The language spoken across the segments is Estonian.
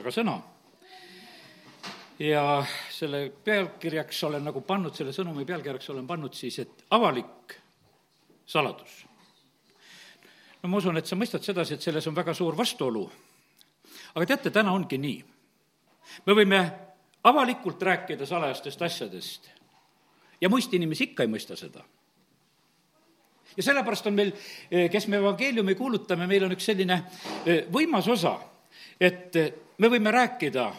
aga sõna. ja selle pealkirjaks olen nagu pannud, selle sõnumi pealkirjaks olen pannud siis, et avalik saladus. no ma usun, et sa mõistad sedasi, et selles on väga suur vastuolu. aga teate, täna ongi nii. me võime avalikult rääkida salajastest asjadest ja muist inimesi ikka ei mõista seda ja sellepärast on meil, kes me evangeeliumi kuulutame, meil on üks selline eh, võimas osa, et eh, me võime rääkida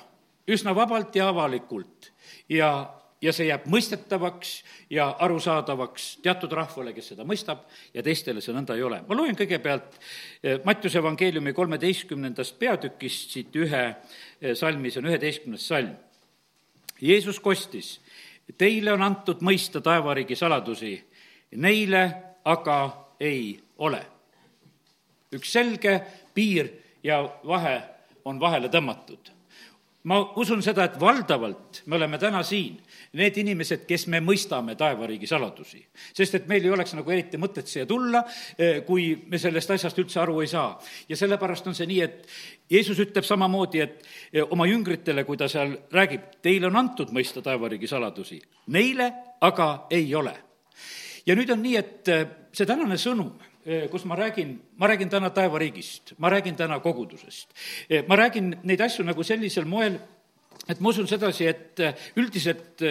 üsna vabalt ja avalikult ja, ja see jääb mõistetavaks ja arusaadavaks teatud rahvale, kes seda mõistab, ja teistele see nõnda ei ole. ma loen kõigepealt eh, Mattiuse evangeeliumi kolmeteistkümnendast peatükist siit ühe eh, salmi, see on üheteistkümnes salm. Jeesus kostis, teile on antud mõista taevariigi saladusi, neile aga ei ole. üks selge piir ja vahe on vahele tõmmatud. ma usun seda, et valdavalt me oleme täna siin need inimesed, kes me mõistame taevariigi saladusi. sest et meil ei oleks nagu eriti mõtet siia tulla, eh, kui me sellest asjast üldse aru ei saa. ja sellepärast on see nii, et Jeesus ütleb samamoodi, et eh, oma jüngritele, kui ta seal räägib, teile on antud mõista taevariigi saladusi, neile aga ei ole. ja nüüd on nii, et eh, see tänane sõnum kus ma räägin, ma räägin täna taevariigist, ma räägin täna kogudusest. ma räägin neid asju nagu sellisel moel, et ma usun sedasi, et üldiselt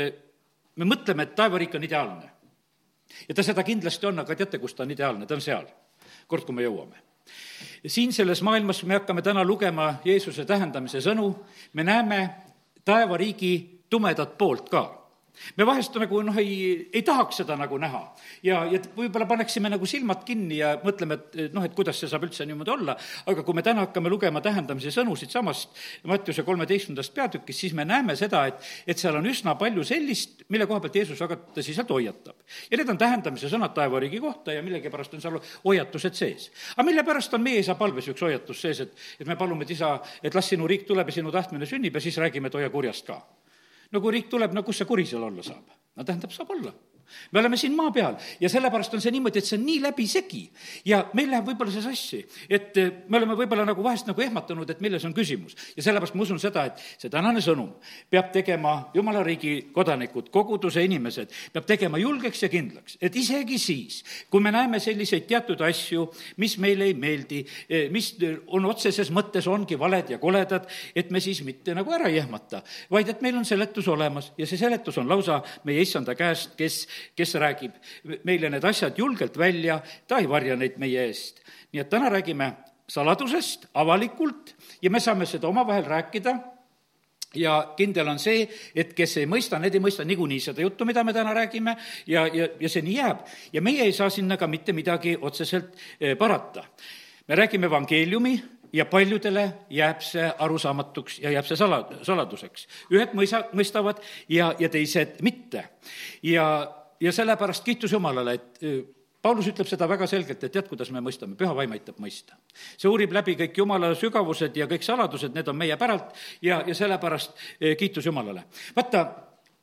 me mõtleme, et taevariik on ideaalne. ja ta seda kindlasti on, aga teate, kus ta on ideaalne, ta on seal, kord, kui me jõuame. siin selles maailmas me hakkame täna lugema Jeesuse tähendamise sõnu, me näeme taevariigi tumedat poolt ka me vahest nagu noh, ei, ei tahaks seda nagu näha. ja, ja võib-olla paneksime nagu silmad kinni ja mõtleme, et noh, et kuidas see saab üldse niimoodi olla, aga kui me täna hakkame lugema tähendamise sõnu siitsamast Mattiuse kolmeteistkümnendast peatükist, siis me näeme seda, et, et seal on üsna palju sellist, mille koha pealt Jeesus väga tõsiselt hoiatab. ja need on tähendamise sõnad taevariigi kohta ja millegipärast on seal hoiatused sees. aga mille pärast on meie isa palves üks hoiatus sees, et, et me palume, et isa, et las sinu riik tuleb ja sinu tahtmine sünnib ja siis räägime, et hoia kurjast ka no kui riik tuleb, no kus see kuri seal olla saab? no tähendab, saab olla me oleme siin maa peal ja sellepärast on see niimoodi, et see on nii läbisegi ja meil läheb võib-olla see sassi, et eh, me oleme võib-olla nagu vahest nagu ehmatanud, et milles on küsimus. ja sellepärast ma usun seda, et see tänane sõnum peab tegema jumala riigi kodanikud, koguduse inimesed, peab tegema julgeks ja kindlaks, et isegi siis, kui me näeme selliseid teatud asju, mis meile ei meeldi, eh, mis on otseses mõttes, ongi valed ja koledad, et me siis mitte nagu ära ei ehmata, vaid et meil on seletus olemas ja see seletus on lausa meie issanda käest, kes kes räägib meile need asjad julgelt välja, ta ei varja neid meie eest. nii et täna räägime saladusest avalikult ja me saame seda omavahel rääkida ja kindel on see, et kes ei mõista, need ei mõista niikuinii seda juttu, mida me täna räägime, ja, ja, ja see nii jääb. ja meie ei saa sinna ka mitte midagi otseselt eh, parata. me räägime evangeeliumi ja paljudele jääb see arusaamatuks ja jääb see sala, saladuseks. ühed mõisa, mõistavad ja, ja teised mitte. ja ja sellepärast kiitus Jumalale, et Paulus ütleb seda väga selgelt, et tead, kuidas me mõistame, püha vaim aitab mõista. see uurib läbi kõik Jumala sügavused ja kõik saladused, need on meie päralt ja, ja sellepärast kiitus Jumalale. vaata,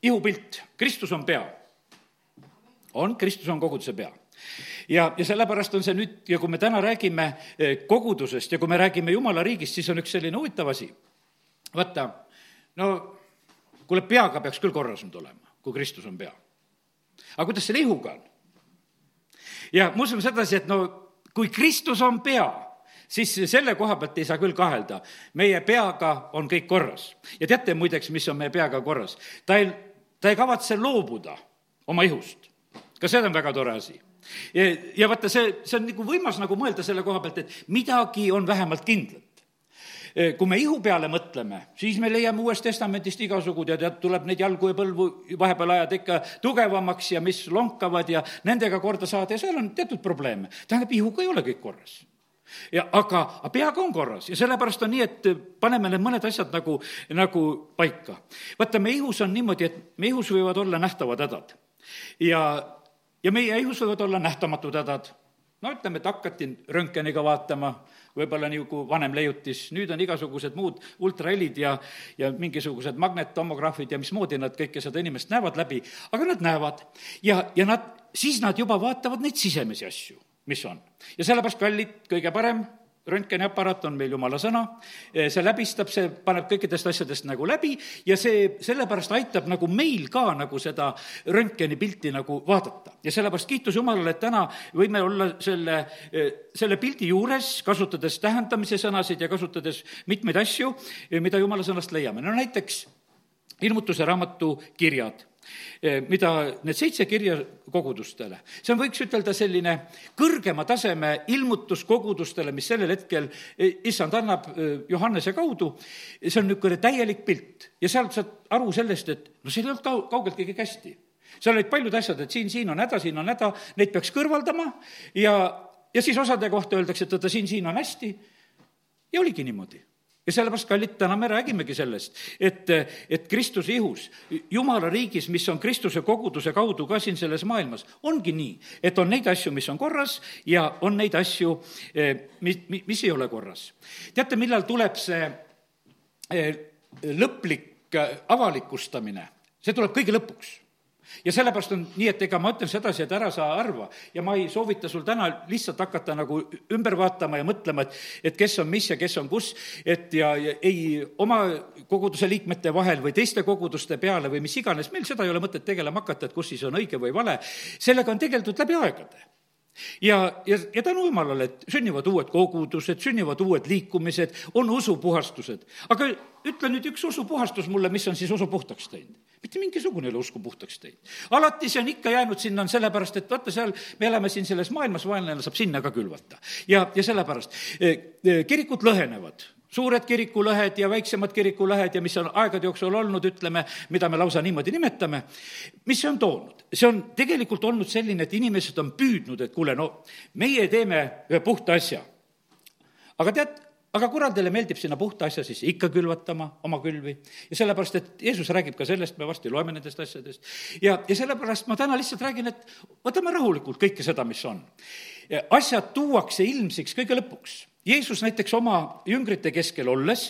ihupilt, Kristus on pea. on, Kristus on koguduse pea ja, ja sellepärast on see nüüd ja kui me täna räägime kogudusest ja kui me räägime Jumala riigist, siis on üks selline huvitav asi. vaata, no kuule, peaga peaks küll korras nüüd olema, kui Kristus on pea aga kuidas selle ihuga on? ja ma usun sedasi, et no kui Kristus on pea, siis selle koha pealt ei saa küll kahelda. meie peaga on kõik korras. ja teate muideks, mis on meie peaga korras? ta ei, ta ei kavatse loobuda oma ihust. ka see on väga tore asi. ja, ja vaata, see, see on nagu võimas nagu mõelda selle koha pealt, et midagi on vähemalt kindlat kui me ihu peale mõtleme, siis me leiame Uuest Testamendist igasugu, tead, tuleb neid jalgu ja põlvu vahepeal ajada ikka tugevamaks ja mis lonkavad ja nendega korda saada ja seal on teatud probleeme. tähendab, ihuga ei ole kõik korras ja aga, aga peaga on korras ja sellepärast on nii, et paneme need mõned asjad nagu, nagu paika. vaata, meie ihus on niimoodi, et meie ihus võivad olla nähtavad hädad. ja, ja meie ihus võivad olla nähtamatud hädad. no ütleme, et hakati röntgeniga vaatama võib-olla nagu vanem leiutis, nüüd on igasugused muud ultrahelid ja, ja mingisugused magnettomograafid ja mismoodi nad kõike seda inimest näevad läbi, aga nad näevad. ja, ja nad, siis nad juba vaatavad neid sisemisi asju, mis on. ja sellepärast, kallid, kõige parem, röntgeniaparaat on meil jumala sõna, see läbistab, see paneb kõikidest asjadest nagu läbi ja see sellepärast aitab nagu meil ka nagu seda röntgenipilti nagu vaadata. ja sellepärast kiitus Jumalale, et täna võime olla selle, selle pildi juures, kasutades tähendamise sõnasid ja kasutades mitmeid asju, mida jumala sõnast leiame. no näiteks ilmutuse raamatu kirjad Eh, mida need seitse kirja kogudustele, see on, võiks ütelda, selline kõrgema taseme ilmutus kogudustele, mis sellel hetkel eh, issand annab eh, Johannese kaudu, see on niisugune täielik pilt ja sealt saad aru sellest, et no seal ei olnud kau-, kaugeltki kõik hästi. seal olid paljud asjad, et siin, siin on häda, siin on häda, neid peaks kõrvaldama ja, ja siis osade kohta öeldakse, et oota, siin, siin on hästi. Ja oligi niimoodi ja sellepärast, kallid, täna me räägimegi sellest, et, et Kristuse ihus, Jumala riigis, mis on Kristuse koguduse kaudu ka siin selles maailmas, ongi nii, et on neid asju, mis on korras ja on neid asju, eh, mis, mis ei ole korras. teate, millal tuleb see eh, lõplik eh, avalikustamine? see tuleb kõige lõpuks ja sellepärast on nii, et ega ma ütlen sedasi, et ära sa arva ja ma ei soovita sul täna lihtsalt hakata nagu ümber vaatama ja mõtlema, et, et kes on mis ja kes on kus, et ja, ja ei oma koguduse liikmete vahel või teiste koguduste peale või mis iganes, meil seda ei ole mõtet tegelema hakata, et kus siis on õige või vale. sellega on tegeldud läbi aegade ja, ja, ja tänu jumalale, et sünnivad uued kogudused, sünnivad uued liikumised, on usupuhastused. aga ütle nüüd üks usupuhastus mulle, mis on siis usu puhtaks teinud. Mitte mingisugune ei ole usku puhtaks teinud. alati see on ikka jäänud sinna, on sellepärast, et vaata seal, me elame siin selles maailmas, vaenlane saab sinna ka külvata. ja, ja sellepärast eh, eh, kirikud lõhenevad suured kirikulõhed ja väiksemad kirikulõhed ja mis on aegade jooksul olnud, ütleme, mida me lausa niimoodi nimetame, mis see on toonud? see on tegelikult olnud selline, et inimesed on püüdnud, et kuule, no meie teeme ühe puhta asja. aga tead, aga kuradile meeldib sinna puhta asja sisse ikka külvatama oma külvi ja sellepärast, et Jeesus räägib ka sellest, me varsti loeme nendest asjadest. ja, ja sellepärast ma täna lihtsalt räägin, et võtame rahulikult kõike seda, mis on. asjad tuuakse ilmsiks kõige lõpuks Jeesus näiteks oma jüngrite keskel olles,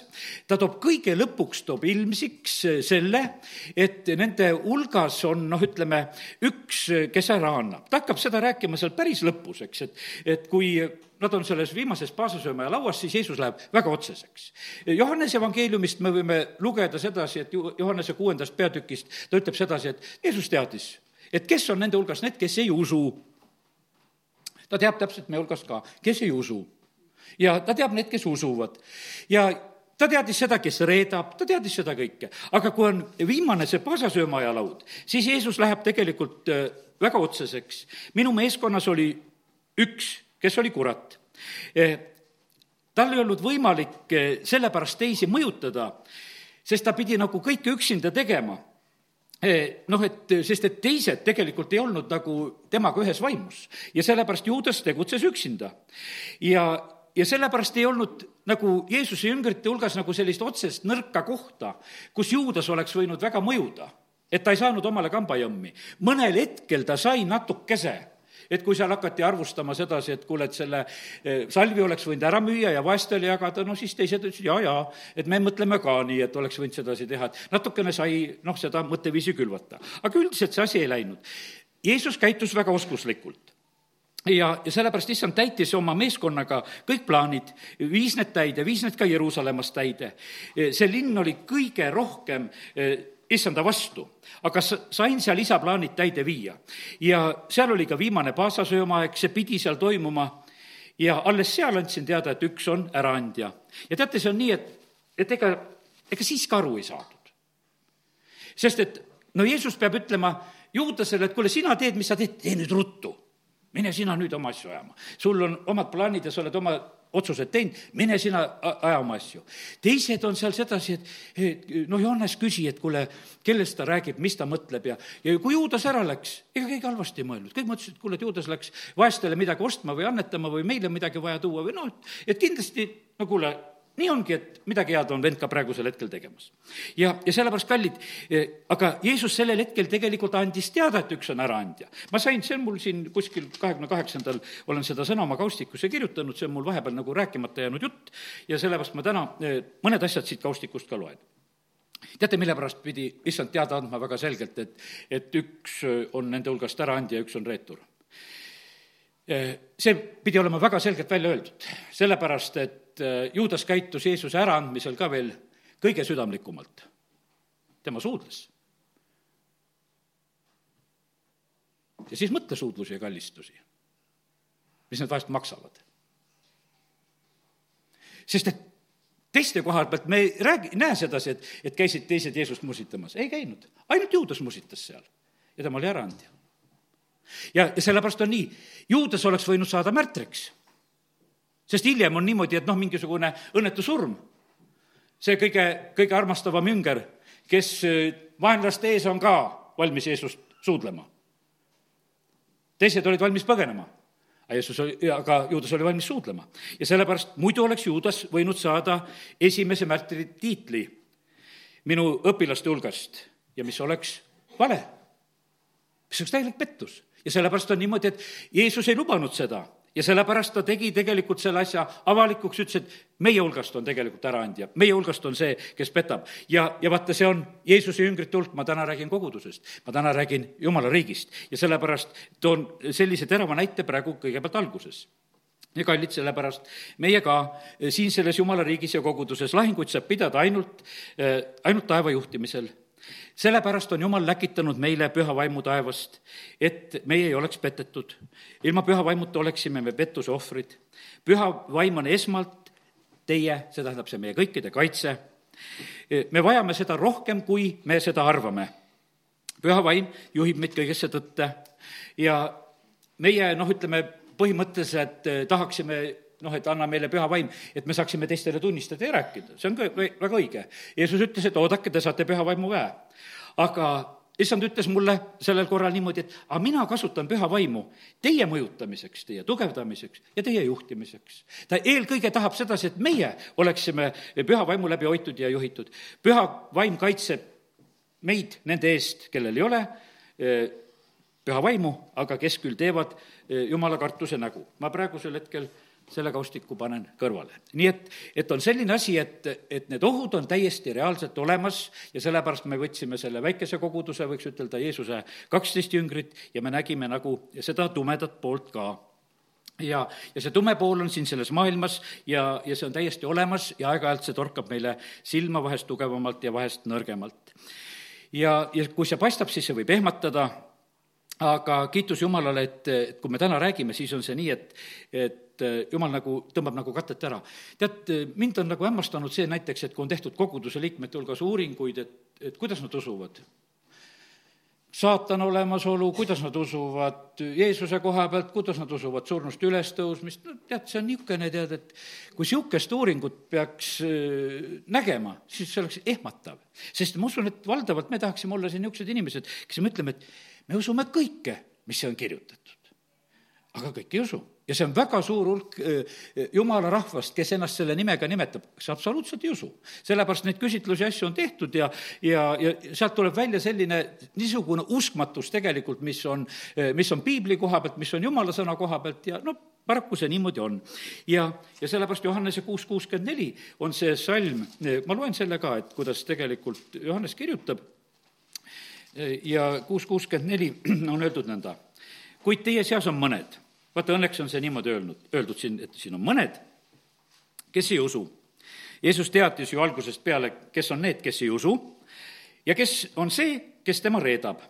ta toob kõige lõpuks, toob ilmsiks selle, et nende hulgas on noh, ütleme, üks, kes ära annab. ta hakkab seda rääkima seal päris lõpus, eks, et, et kui nad on selles viimases paasasöömaja lauas, siis Jeesus läheb väga otseseks. Johannese evangeeliumist me võime lugeda sedasi, et Johannese kuuendast peatükist ta ütleb sedasi, et Jeesus teadis, et kes on nende hulgas need, kes ei usu. ta teab täpselt meie hulgas ka, kes ei usu ja ta teab neid, kes usuvad. ja ta teadis seda, kes reedab, ta teadis seda kõike. aga kui on viimane see paasasöömaja laud, siis Jeesus läheb tegelikult äh, väga otseseks. minu meeskonnas oli üks, kes oli kurat. Äh, tal ei olnud võimalik äh, sellepärast teisi mõjutada, sest ta pidi nagu kõike üksinda tegema noh, et sest et teised tegelikult ei olnud nagu temaga ühes vaimus ja sellepärast Juudas tegutses üksinda. ja ja sellepärast ei olnud nagu Jeesuse jüngrite hulgas nagu sellist otsest nõrka kohta, kus Juudas oleks võinud väga mõjuda, et ta ei saanud omale kambajõmmi. mõnel hetkel ta sai natukese et kui seal hakati arvustama sedasi, et kuule, et selle eh, salvi oleks võinud ära müüa ja vaestele jagada, no siis teised ütlesid jaa, jaa, et me mõtleme ka nii, et oleks võinud sedasi teha, et natukene sai noh, seda mõtteviisi külvata. aga üldiselt see asi ei läinud. Jeesus käitus väga oskuslikult ja, ja sellepärast issand täitis oma meeskonnaga kõik plaanid, viis need täide, viis need ka Jeruusalemmas täide. see linn oli kõige rohkem eh, issanda vastu, aga sain seal isa plaanid täide viia. ja seal oli ka viimane paasasöömaaeg, see pidi seal toimuma ja alles seal andsin teada, et üks on äraandja. ja teate, see on nii, et, et ega, ega siis ka aru ei saadud. sest et no Jeesus peab ütlema Juudasele, et kuule, sina teed, mis sa teed, tee nüüd ruttu mine sina nüüd oma asju ajama. sul on omad plaanid ja sa oled oma otsused teinud, mine sina aja oma asju. teised on seal sedasi, et noh, Johannes küsi, et kuule, kellest ta räägib, mis ta mõtleb ja, ja kui Juudas ära läks, ega keegi halvasti ei mõelnud, kõik mõtlesid, et kuule, et Juudas läks vaestele midagi ostma või annetama või meile midagi vaja tuua või noh, et kindlasti no kuule, nii ongi, et midagi head on vend ka praegusel hetkel tegemas. ja, ja sellepärast, kallid, eh, aga Jeesus sellel hetkel tegelikult andis teada, et üks on äraandja. ma sain, see on mul siin kuskil kahekümne kaheksandal, olen seda sõna oma kaustikusse kirjutanud, see on mul vahepeal nagu rääkimata jäänud jutt ja sellepärast ma täna eh, mõned asjad siit kaustikust ka loen teate, mille pärast pidi issand teada andma väga selgelt, et, et üks on nende hulgast äraandja ja üks on reetur? see pidi olema väga selgelt välja öeldud, sellepärast et äh, Juudas käitus Jeesuse äraandmisel ka veel kõige südamlikumalt. tema suudles. ja siis mõtle suudlusi ja kallistusi, mis need vahest maksavad. sest et teiste koha pealt me ei räägi, näe sedasi, et, et käisid teised Jeesust musitamas, ei käinud, ainult Juudas musitas seal ja tema oli äraandja ja, ja sellepärast on nii, Juudas oleks võinud saada märtriks. Sest hiljem on niimoodi, et noh, mingisugune õnnetu surm. see kõige, kõige armastavam jünger, kes äh, vaenlaste ees on ka valmis Jeesust suudlema. teised olid valmis põgenema aga Jeesus oli, aga Juudas oli valmis suudlema. ja sellepärast muidu oleks Juudas võinud saada esimese märtri tiitli minu õpilaste hulgast ja mis oleks vale. mis oleks täielik pettus ja sellepärast on niimoodi, et Jeesus ei lubanud seda ja sellepärast ta tegi tegelikult selle asja avalikuks, ütles, et meie hulgast on tegelikult äraandja, meie hulgast on see, kes petab. ja, ja vaata, see on Jeesuse jüngrite hulk, ma täna räägin kogudusest, ma täna räägin Jumala riigist. Ja sellepärast toon sellise terava näite praegu kõigepealt alguses. Ja kallid, sellepärast meie ka siin selles Jumala riigis ja koguduses lahinguid saab pidada ainult, ainult taeva juhtimisel sellepärast on Jumal läkitanud meile püha vaimu taevast, et meie ei oleks petetud. ilma püha vaimuta oleksime me pettuse ohvrid. püha vaim on esmalt teie, see tähendab, see meie kõikide kaitse. me vajame seda rohkem, kui me seda arvame. püha vaim juhib meid kõigesse tõtte ja meie noh, ütleme põhimõtteliselt eh, tahaksime noh, et anna meile püha vaim, et me saaksime teistele tunnistada ja rääkida, see on ka väga õige. Jeesus ütles, et oodake, te saate püha vaimu väe. aga issand ütles mulle sellel korral niimoodi, et aga mina kasutan püha vaimu teie mõjutamiseks, teie tugevdamiseks ja teie juhtimiseks. ta eelkõige tahab sedasi, et meie oleksime püha vaimu läbi hoitud ja juhitud. püha vaim kaitseb meid nende eest, kellel ei ole eh, püha vaimu, aga kes küll teevad eh, jumala kartuse nägu. ma praegusel hetkel selle kaustiku panen kõrvale. nii et, et on selline asi, et, et need ohud on täiesti reaalselt olemas ja sellepärast me võtsime selle väikese koguduse, võiks ütelda, Jeesuse kaksteist jüngrit ja me nägime nagu seda tumedat poolt ka ja, ja see tume pool on siin selles maailmas ja, ja see on täiesti olemas ja aeg-ajalt see torkab meile silma vahest tugevamalt ja vahest nõrgemalt. ja, ja kui see paistab, siis see võib ehmatada, aga kiitus Jumalale, et, et kui me täna räägime, siis on see nii, et, et et eh, jumal nagu tõmbab nagu katet ära. tead, eh, mind on nagu hämmastanud see näiteks, et kui on tehtud koguduse liikmete hulgas uuringuid, et, et kuidas nad usuvad saatan olemasolu, kuidas nad usuvad Jeesuse koha pealt, kuidas nad usuvad surnust ülestõusmist, no tead, see on niisugune, tead, et kui niisugust uuringut peaks eh, nägema, siis see oleks ehmatav. sest ma usun, et valdavalt me tahaksime olla siin niisugused inimesed, kes me ütleme, et me usume kõike, mis on kirjutatud. aga kõik ei usu ja see on väga suur hulk jumala rahvast, kes ennast selle nimega nimetab, kes absoluutselt ei usu. sellepärast neid küsitlusi ja asju on tehtud ja, ja, ja sealt tuleb välja selline niisugune uskmatus tegelikult, mis on, mis on piibli koha pealt, mis on jumala sõna koha pealt ja noh, paraku see niimoodi on. ja, ja sellepärast Johannese kuus kuuskümmend neli on see salm, ma loen selle ka, et kuidas tegelikult Johannes kirjutab, ja kuus kuuskümmend neli on öeldud nõnda, kuid teie seas on mõned vaata, õnneks on see niimoodi öelnud, öeldud siin, et siin on mõned, kes ei usu. Jeesus teatis ju algusest peale, kes on need, kes ei usu ja kes on see, kes tema reedab.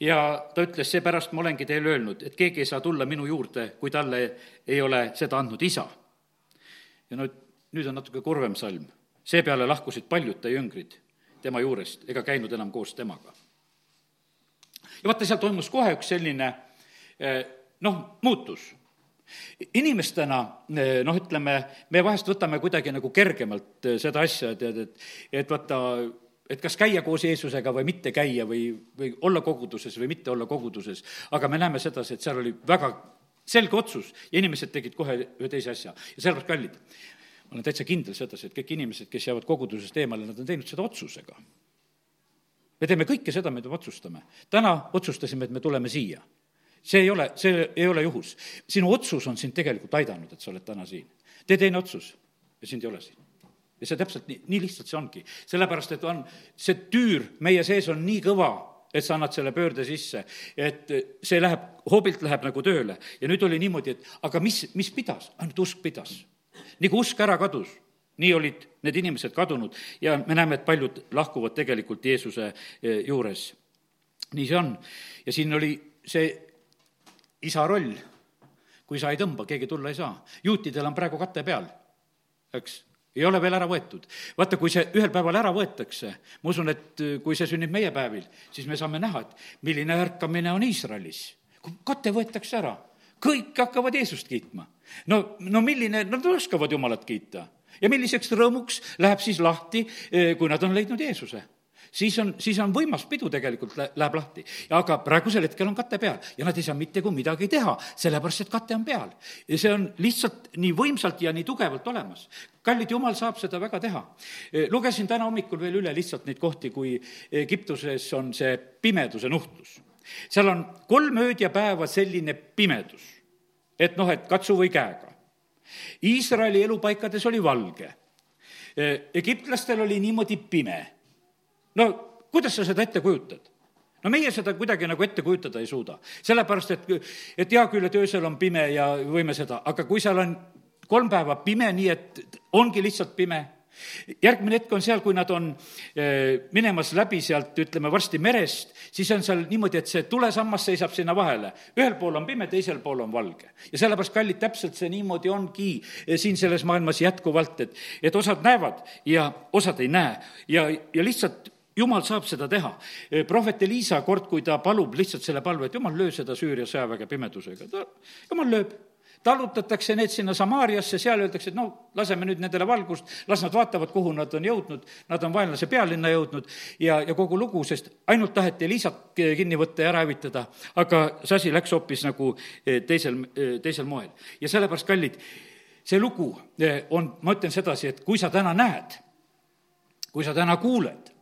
ja ta ütles, seepärast ma olengi teile öelnud, et keegi ei saa tulla minu juurde, kui talle ei ole seda andnud isa. ja no nüüd on natuke kurvem salm. seepeale lahkusid paljud ta jüngrid tema juurest ega käinud enam koos temaga ja vaata, seal toimus kohe üks selline eh, noh, muutus inimestena eh, noh, ütleme, me vahest võtame kuidagi nagu kergemalt eh, seda asja, tead, et, et vaata, et kas käia koos Jeesusega või mitte käia või, või olla koguduses või mitte olla koguduses. aga me näeme sedasi, et seal oli väga selge otsus ja inimesed tegid kohe ühe teise asja ja sellepärast kallid. ma olen täitsa kindel sedasi, et kõik inimesed, kes jäävad kogudusest eemale, nad on teinud seda otsusega me teeme kõike seda, mida me otsustame. täna otsustasime, et me tuleme siia. see ei ole, see ei ole juhus. sinu otsus on sind tegelikult aidanud, et sa oled täna siin. tee teine otsus ja sind ei ole siin. ja see täpselt nii, nii lihtsalt see ongi. sellepärast, et on, see tüür meie sees on nii kõva, et sa annad selle pöörde sisse, et see läheb, hoobilt läheb nagu tööle. ja nüüd oli niimoodi, et aga mis, mis pidas, ainult usk pidas. kui usk ära kadus, nii olid need inimesed kadunud ja me näeme, et paljud lahkuvad tegelikult Jeesuse eh, juures. nii see on. ja siin oli see isa roll. kui sa ei tõmba, keegi tulla ei saa. juutidel on praegu kate peal, eks ei ole veel ära võetud. vaata, kui see ühel päeval ära võetakse, ma usun, et äh, kui see sünnib meie päevil, siis me saame näha, et milline ärkamine on Iisraelis. kui kate võetakse ära, kõik hakkavad Jeesust kiitma. no, no milline, nad oskavad Jumalat kiita. Ja milliseks rõõmuks läheb siis lahti, äh, kui nad on leidnud Jeesuse siis on, siis on võimas pidu tegelikult läheb lahti. aga praegusel hetkel on kate peal ja nad ei saa mitte kui midagi teha, sellepärast et kate on peal. ja see on lihtsalt nii võimsalt ja nii tugevalt olemas. kallid, jumal saab seda väga teha. lugesin täna hommikul veel üle lihtsalt neid kohti, kui Egiptuses on see pimeduse nuhtlus. seal on kolm ööd ja päeva selline pimedus, et noh, et katsu või käega. Iisraeli elupaikades oli valge. Egiptlastel oli niimoodi pime. No kuidas sa seda ette kujutad? no meie seda kuidagi nagu ette kujutada ei suuda, sellepärast et, et hea küll, et öösel on pime ja võime seda, aga kui seal on kolm päeva pime, nii et ongi lihtsalt pime järgmine hetk on seal, kui nad on eh, minemas läbi sealt, ütleme varsti merest, siis on seal niimoodi, et see tulesammas seisab sinna vahele. ühel pool on pime, teisel pool on valge. ja sellepärast, kallid, täpselt see niimoodi ongi eh, siin selles maailmas jätkuvalt, et, et osad näevad ja osad ei näe ja, ja lihtsalt jumal saab seda teha. prohvet Elisa kord, kui ta palub lihtsalt selle palve, et jumal, löö seda Süüria sõjaväge pimedusega, ta, jumal lööb tallutatakse need sinna Samaariasse, seal öeldakse, et no laseme nüüd nendele valgust, las nad vaatavad, kuhu nad on jõudnud, nad on vaenlase pealinna jõudnud ja, ja kogu lugu, sest ainult taheti Elisat kinni võtta ja ära hävitada, aga see asi läks hoopis nagu eh, teisel, eh, teisel moel. ja sellepärast, kallid, see lugu eh, on, ma ütlen sedasi, et kui sa täna näed, kui sa täna kuuled,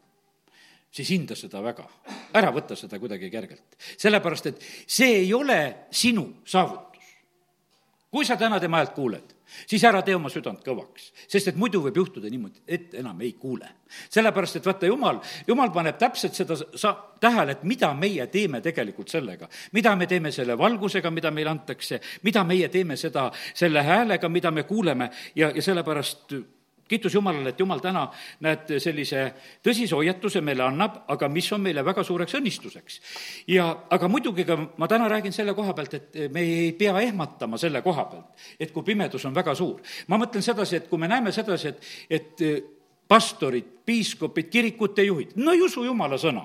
siis hinda seda väga. ära võta seda kuidagi kergelt. sellepärast, et see ei ole sinu saavutus. Kui sa täna tema häält kuuled, siis ära tee oma südant kõvaks, sest et muidu võib juhtuda niimoodi, et enam ei kuule. sellepärast, et vaata, jumal, jumal paneb täpselt seda sa-, tähele, et mida meie teeme tegelikult sellega. mida me teeme selle valgusega, mida meile antakse, mida meie teeme seda, selle häälega, mida me kuuleme ja, ja sellepärast kiitus Jumalale, et Jumal täna, näed, sellise tõsise hoiatuse meile annab, aga mis on meile väga suureks õnnistuseks. ja aga muidugi ka ma täna räägin selle koha pealt, et me ei pea ehmatama selle koha pealt, et kui pimedus on väga suur. ma mõtlen sedasi, et kui me näeme sedasi, et, et pastorid, piiskopid, kirikute juhid, no ei usu Jumala sõna.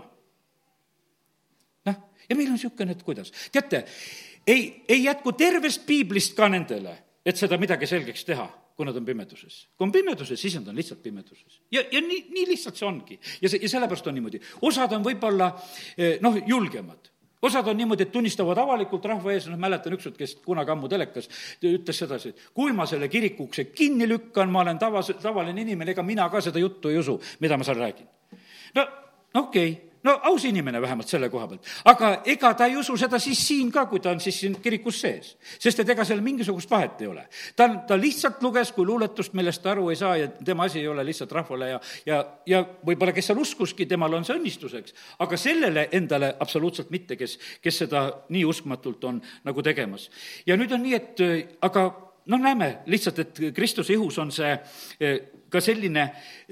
noh, ja meil on niisugune, et kuidas, teate, ei, ei jätku tervest piiblist ka nendele, et seda midagi selgeks teha kui nad on pimeduses. kui on pimeduses, siis nad on lihtsalt pimeduses. ja, ja nii, nii lihtsalt see ongi. ja see, ja sellepärast on niimoodi. osad on võib-olla eh, noh, julgemad osad on niimoodi, et tunnistavad avalikult rahva ees, noh, mäletan ükskord, kes kunagi ammu telekas ütles sedasi, et kui ma selle kiriku ukse kinni lükkan, ma olen tavas, tavaline inimene, ega mina ka seda juttu ei usu, mida ma seal räägin. no, okei okay no aus inimene vähemalt selle koha pealt. aga ega ta ei usu seda siis siin ka, kui ta on siis siin kirikus sees. sest et ega seal mingisugust vahet ei ole. ta, ta lihtsalt luges kui luuletust, millest ta aru ei saa ja tema asi ei ole lihtsalt rahvale ja, ja, ja võib-olla, kes seal uskuski, temal on see õnnistuseks. aga sellele endale absoluutselt mitte, kes, kes seda nii uskmatult on nagu tegemas. ja nüüd on nii, et aga noh, näeme lihtsalt, et Kristuse ihus on see ka selline,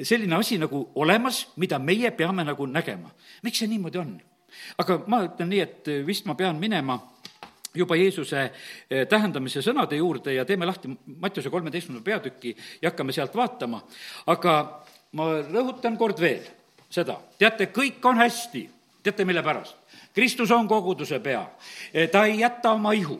selline asi nagu olemas, mida meie peame nagu nägema. miks see niimoodi on? aga ma ütlen nii, et vist ma pean minema juba Jeesuse eh, tähendamise sõnade juurde ja teeme lahti Mattiuse kolmeteistkümnenda peatüki ja hakkame sealt vaatama. aga ma rõhutan kord veel seda, teate, kõik on hästi, teate, mille pärast? Kristus on koguduse pea, eh, ta ei jäta oma ihu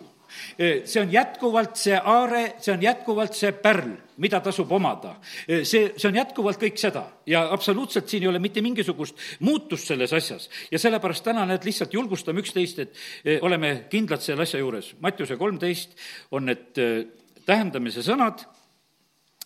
see on jätkuvalt see aare, see on jätkuvalt see pärl, mida tasub omada. see, see on jätkuvalt kõik seda ja absoluutselt siin ei ole mitte mingisugust muutust selles asjas. ja sellepärast täna need lihtsalt julgustame üksteist, et oleme kindlad selle asja juures. Mattiuse kolmteist on need tähendamise sõnad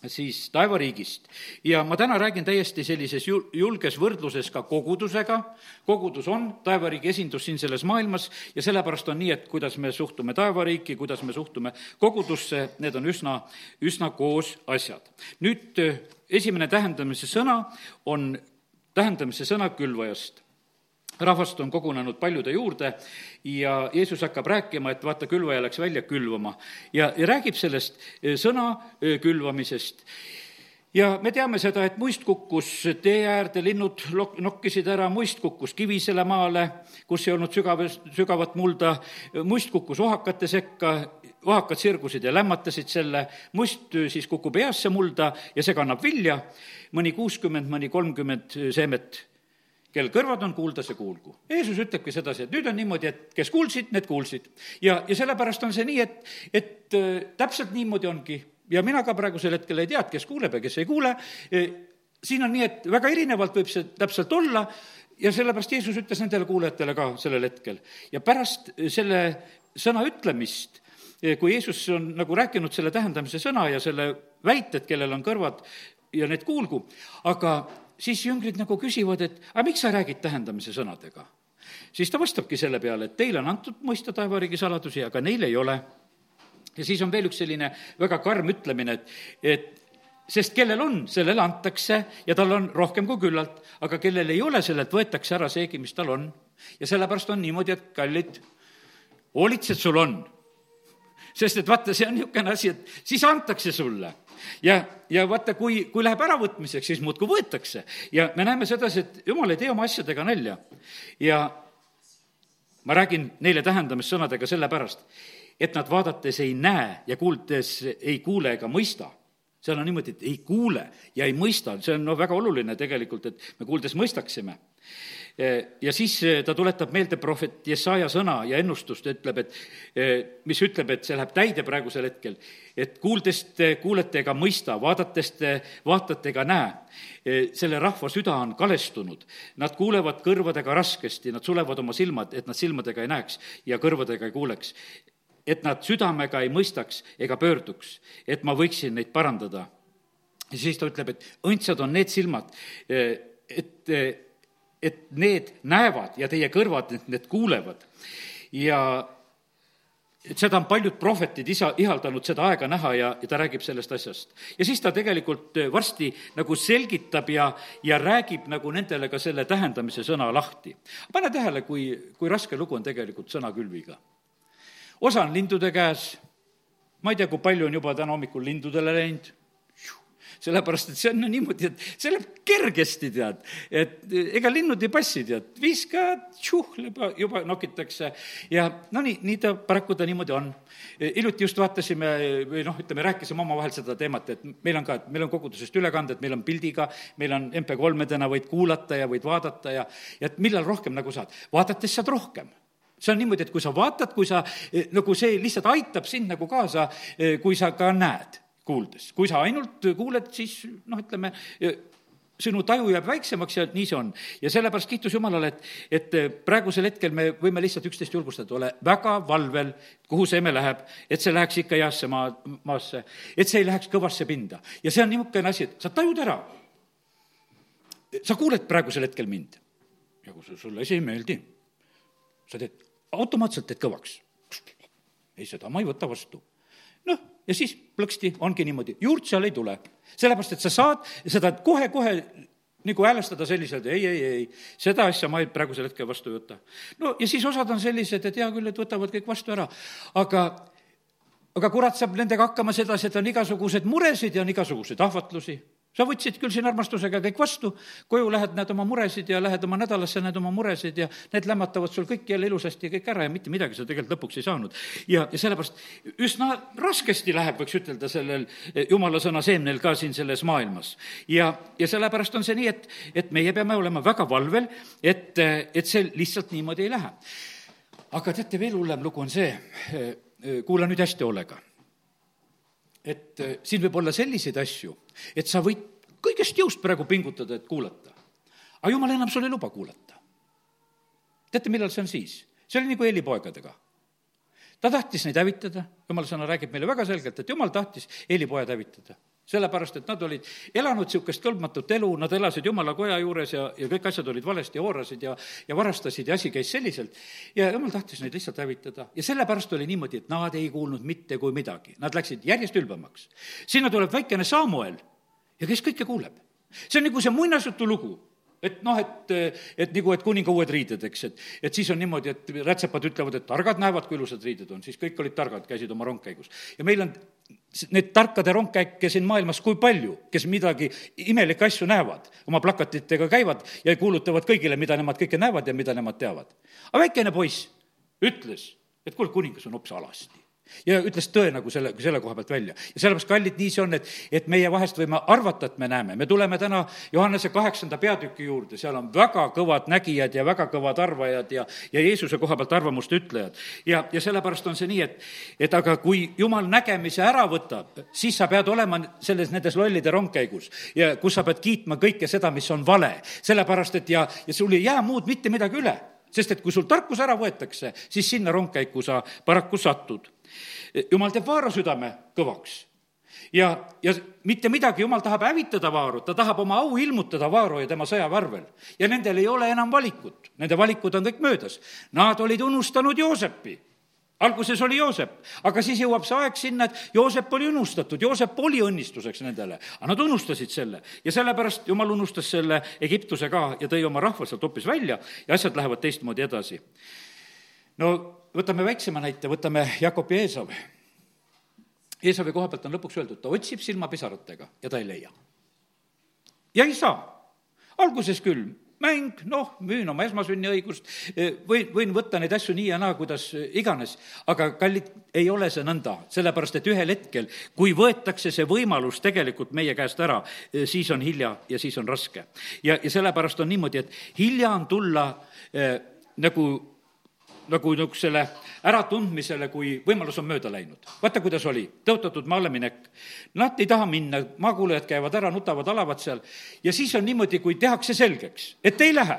siis taevariigist. ja ma täna räägin täiesti sellises jul-, julges võrdluses ka kogudusega, kogudus on taevariigi esindus siin selles maailmas ja sellepärast on nii, et kuidas me suhtume taevariiki, kuidas me suhtume kogudusse, need on üsna, üsna koos asjad. nüüd esimene tähendamise sõna on tähendamise sõna külvajast rahvast on kogunenud paljude juurde ja Jeesus hakkab rääkima, et vaata, külvaja läks välja külvama. Ja, ja räägib sellest sõna külvamisest. Ja me teame seda, et muist kukkus tee äärde, linnud lok-, nokkisid ära, muist kukkus kivisele maale, kus ei olnud sügav, sügavat mulda, muist kukkus ohakate sekka, ohakad sirgusid ja lämmatasid selle, must siis kukub heasse mulda ja see kannab vilja, mõni kuuskümmend, mõni kolmkümmend seemet kel kõrvad on kuulda, see kuulgu. Jeesus ütlebki sedasi, et nüüd on niimoodi, et kes kuulsid, need kuulsid. ja, ja sellepärast on see nii, et, et äh, täpselt niimoodi ongi ja mina ka praegusel hetkel ei tea, et kes kuuleb ja kes ei kuule, e, siin on nii, et väga erinevalt võib see täpselt olla ja sellepärast Jeesus ütles nendele kuulajatele ka sellel hetkel. ja pärast selle sõna ütlemist, e, kui Jeesus on nagu rääkinud selle tähendamise sõna ja selle väited, kellel on kõrvad ja need kuulgu, aga siis jüngrid nagu küsivad, et aga miks sa räägid tähendamise sõnadega? siis ta vastabki selle peale, et teile on antud mõista taevariigi saladusi, aga neil ei ole ja siis on veel üks selline väga karm ütlemine, et, et sest kellel on, sellele antakse ja tal on rohkem kui küllalt, aga kellel ei ole, sellelt võetakse ära seegi, mis tal on. ja sellepärast on niimoodi, et kallid, hoolitsed sul on. sest et vaata, see on niisugune asi, et siis antakse sulle ja, ja vaata, kui, kui läheb äravõtmiseks, siis muudkui võetakse. ja me näeme sedasi, et jumal ei tee oma asjadega nalja. ja ma räägin neile tähendamissõnadega sellepärast, et nad vaadates ei näe ja kuuldes ei kuule ega mõista. seal on niimoodi, et ei kuule ja ei mõista, see on no väga oluline tegelikult, et me kuuldes mõistaksime. Ja siis ta tuletab meelde prohvet Jesaja sõna ja ennustust, ütleb, et mis ütleb, et see läheb täide praegusel hetkel, et kuuldes te kuulete ega mõista, vaadates te vaatate ega näe. selle rahva süda on kalestunud, nad kuulevad kõrvadega raskesti, nad sulevad oma silmad, et nad silmadega ei näeks ja kõrvadega ei kuuleks et nad südamega ei mõistaks ega pöörduks, et ma võiksin neid parandada. ja siis ta ütleb, et õndsad on need silmad, et, et need näevad ja teie kõrvad, et need kuulevad. ja et seda on paljud prohvetid isa, ihaldanud seda aega näha ja, ja ta räägib sellest asjast. ja siis ta tegelikult varsti nagu selgitab ja, ja räägib nagu nendele ka selle tähendamise sõna lahti. pane tähele, kui, kui raske lugu on tegelikult sõnakülviga osa on lindude käes, ma ei tea, kui palju on juba täna hommikul lindudele läinud, sellepärast et see on niimoodi, et see läheb kergesti, tead. et ega linnud ei passi, tead, viskad, tšuhleb, juba nokitakse ja no nii, nii ta, paraku ta niimoodi on. hiljuti just vaatasime või noh, ütleme, rääkisime omavahel seda teemat, et meil on ka, et meil on kogudusest ülekanded, meil on pildiga, meil on MP3-dena võid kuulata ja võid vaadata ja, ja et millal rohkem nagu saad. vaadates saad rohkem see on niimoodi, et kui sa vaatad, kui sa, eh, nagu see lihtsalt aitab sind nagu kaasa, eh, kui sa ka näed, kuuldes. kui sa ainult kuuled, siis noh, ütleme, sinu taju jääb väiksemaks ja nii see on. ja sellepärast kiitus Jumalale, et, et praegusel hetkel me võime lihtsalt üksteist julgustada, ole väga valvel, kuhu see eme läheb, et see läheks ikka heasse maa, maasse, et see ei läheks kõvasse pinda. ja see on niisugune asi, et sa tajud ära. sa kuuled praegusel hetkel mind ja kui sulle asi ei meeldi, sa teed automaatselt teed kõvaks. ei, seda ma ei võta vastu. Noh, ja siis plõksti, ongi niimoodi, juurt seal ei tule. sellepärast, et sa saad seda kohe-kohe nagu häälestada selliselt, ei, ei, ei, seda asja ma ei, praegusel hetkel vastu ei võta. no ja siis osad on sellised, et hea küll, et võtavad kõik vastu ära, aga aga kurat saab nendega hakkama sedasi, et on igasuguseid muresid ja on igasuguseid ahvatlusi sa võtsid küll siin armastusega kõik vastu, koju lähed, näed oma muresid ja lähed oma nädalasse, näed oma muresid ja need lämmatavad sul kõik jälle ilusasti kõik ära ja mitte midagi sa tegelikult lõpuks ei saanud. ja, ja sellepärast üsna raskesti läheb, võiks ütelda, sellel jumala sõna seemnel ka siin selles maailmas. ja, ja sellepärast on see nii, et, et meie peame olema väga valvel, et, et see lihtsalt niimoodi ei lähe. aga teate, veel hullem lugu on see, kuula nüüd hästi hoolega et äh, siin võib olla selliseid asju, et sa võid kõigest jõust praegu pingutada, et kuulata. aga jumal enam sul ei luba kuulata. teate, millal see on siis? see oli nagu Eeli poegadega. ta tahtis neid hävitada, jumala sõna räägib meile väga selgelt, et jumal tahtis Eeli pojad hävitada sellepärast, et nad olid elanud niisugust kõlbmatut elu, nad elasid jumala koja juures ja, ja kõik asjad olid valesti hoorasid ja, ja varastasid ja asi käis selliselt. ja jumal tahtis neid lihtsalt hävitada ja sellepärast oli niimoodi, et nad ei kuulnud mitte kui midagi, nad läksid järjest ülbemaks. sinna tuleb väikene Samuel ja kes kõike kuuleb. see on nagu see muinasjutu lugu et noh, et, et nagu, et kuninga uued riided, eks, et, et siis on niimoodi, et rätsepad ütlevad, et targad näevad, kui ilusad riided on, siis kõik olid targad, käisid oma rongkäigus. ja meil on neid tarkade rongkäike siin maailmas kui palju, kes midagi imelikke asju näevad, oma plakatitega käivad ja kuulutavad kõigile, mida nemad kõike näevad ja mida nemad teavad. aga väikene poiss ütles, et kuule, kuningas on hoopis alasti ja ütles tõe nagu selle, selle koha pealt välja. ja sellepärast, kallid, nii see on, et, et meie vahest võime arvata, et me näeme, me tuleme täna Johannese kaheksanda peatüki juurde, seal on väga kõvad nägijad ja väga kõvad arvajad ja, ja Jeesuse koha pealt arvamuste ütlejad. ja, ja sellepärast on see nii, et, et aga kui Jumal nägemise ära võtab, siis sa pead olema selles, nendes lollide rongkäigus ja kus sa pead kiitma kõike seda, mis on vale. sellepärast, et ja, ja sul ei jää muud mitte midagi üle sest et kui sul tarkus ära võetakse, siis sinna rongkäiku sa paraku satud jumal teeb vaara südame kõvaks ja, ja mitte midagi, jumal tahab hävitada vaarut, ta tahab oma au ilmutada vaaru ja tema sõjaväärvel. ja nendel ei ole enam valikut, nende valikud on kõik möödas. Nad olid unustanud Joosepi. alguses oli Joosep, aga siis jõuab see aeg sinna, et Joosep oli unustatud, Joosep oli õnnistuseks nendele, aga nad unustasid selle. ja sellepärast jumal unustas selle Egiptuse ka ja tõi oma rahva sealt hoopis välja ja asjad lähevad teistmoodi edasi. no võtame väiksema näite, võtame Jakob ja Eesav. Eesavi koha pealt on lõpuks öeldud, ta otsib silmapisaratega ja ta ei leia. ja ei saa. alguses küll, mäng, noh, müün oma esmasünniõigust, võin, võin võtta neid asju nii ja naa, kuidas iganes, aga kallid, ei ole see nõnda, sellepärast et ühel hetkel, kui võetakse see võimalus tegelikult meie käest ära, siis on hilja ja siis on raske. ja, ja sellepärast on niimoodi, et hilja on tulla äh, nagu nagu niisugusele äratundmisele, kui võimalus on mööda läinud. vaata, kuidas oli, tõotatud maale minek. Nad ei taha minna, maakuulajad käivad ära, nutavad, alavad seal ja siis on niimoodi, kui tehakse selgeks, et ei lähe,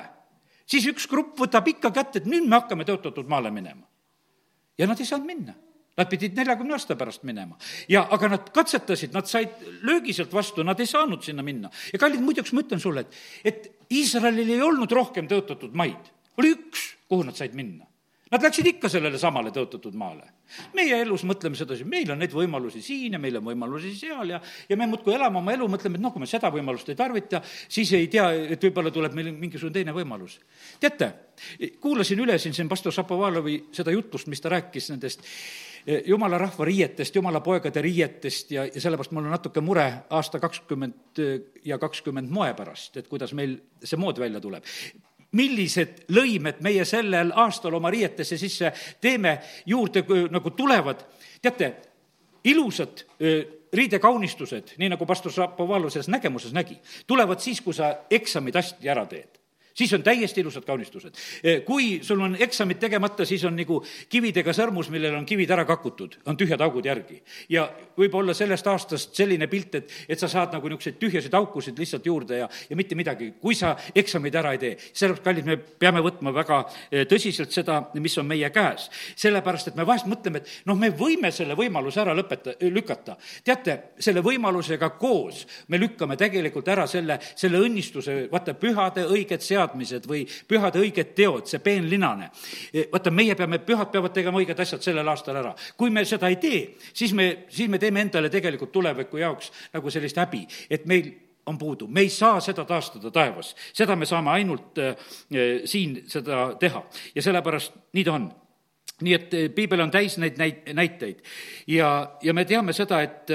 siis üks grupp võtab ikka kätte, et nüüd me hakkame tõotatud maale minema. ja nad ei saanud minna Nad pidid neljakümne aasta pärast minema. ja, aga nad katsetasid, nad said löögi sealt vastu, nad ei saanud sinna minna. ja kallid, muideks ma ütlen sulle, et, et Iisraelil ei olnud rohkem tõotatud maid. oli üks, kuhu nad said minna. Nad läksid ikka sellele samale tõotatud maale. meie elus mõtleme sedasi, meil on neid võimalusi siin ja meil on võimalusi seal ja, ja me muudkui elame oma elu, mõtleme, et noh, kui me seda võimalust ei tarvita, siis ei tea, et võib-olla tuleb meil mingisugune teine võimalus. teate, kuulasin üle siin, siin pastor Šapovalovi seda jutlust, mis ta rääkis nendest eh, jumala rahva riietest, jumala poegade riietest ja, ja sellepärast mul on natuke mure aasta kakskümmend ja kakskümmend moe pärast, et kuidas meil see mood välja tuleb millised lõimed meie sellel aastal oma riietesse sisse teeme, juurde nagu tulevad. teate, ilusad riidekaunistused, nii nagu pastor Šapovalov selles nägemuses nägi, tulevad siis, kui sa eksamid hästi ära teed siis on täiesti ilusad kaunistused. E, kui sul on eksamid tegemata, siis on nagu kividega sõrmus, millel on kivid ära kakutud, on tühjad augud järgi. ja võib olla sellest aastast selline pilt, et, et sa saad nagu niisuguseid tühjasid aukusid lihtsalt juurde ja, ja mitte midagi, kui sa eksameid ära ei tee. sellepärast, kallid, me peame võtma väga e, tõsiselt seda, mis on meie käes. sellepärast, et me vahest mõtleme, et noh, me võime selle võimaluse ära lõpeta, lükata. teate, selle võimalusega koos me lükkame tegelikult ära selle, selle õnnistuse, vaata, pühade õiged seadused, teadmised või pühade õiged teod, see peenlinane. vaata, meie peame, pühad peavad tegema õiged asjad sellel aastal ära. kui me seda ei tee, siis me, siis me teeme endale tegelikult tuleviku jaoks nagu sellist häbi, et meil on puudu, me ei saa seda taastada taevas, seda me saame ainult äh, siin seda teha. Ja sellepärast nii ta on. Nii et äh, piibel on täis neid näit-, näiteid. Ja, ja me teame seda, et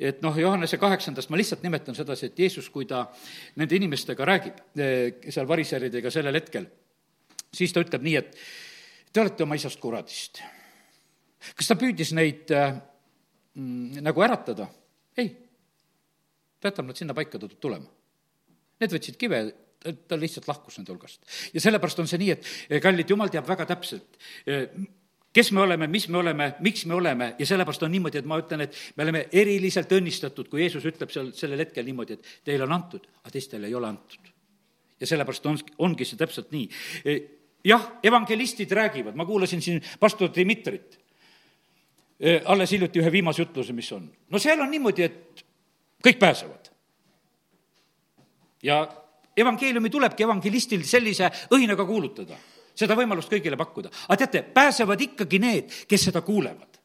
et noh, Johannese kaheksandast ma lihtsalt nimetan sedasi, et Jeesus, kui ta nende inimestega räägib, eh, seal variseridega sellel hetkel, siis ta ütleb nii, et te olete oma isast kuradist. kas ta püüdis neid äh, nagu äratada? ei. ta jätab nad sinna paika tulema. Need võtsid kive, ta lihtsalt lahkus nende hulgast. ja sellepärast on see nii, et eh, kallid, jumal teab väga täpselt, kes me oleme, mis me oleme, miks me oleme ja sellepärast on niimoodi, et ma ütlen, et me oleme eriliselt õnnistatud, kui Jeesus ütleb seal sellel hetkel niimoodi, et teile on antud, aga teistele ei ole antud. ja sellepärast on, ongi see täpselt nii. E, jah, evangelistid räägivad, ma kuulasin siin pastor Dmitrit e, alles hiljuti ühe viimase jutluse, mis on. no seal on niimoodi, et kõik pääsevad. ja evangeeliumi tulebki evangelistil sellise õhinaga kuulutada seda võimalust kõigile pakkuda. aga teate, pääsevad ikkagi need, kes seda kuulevad.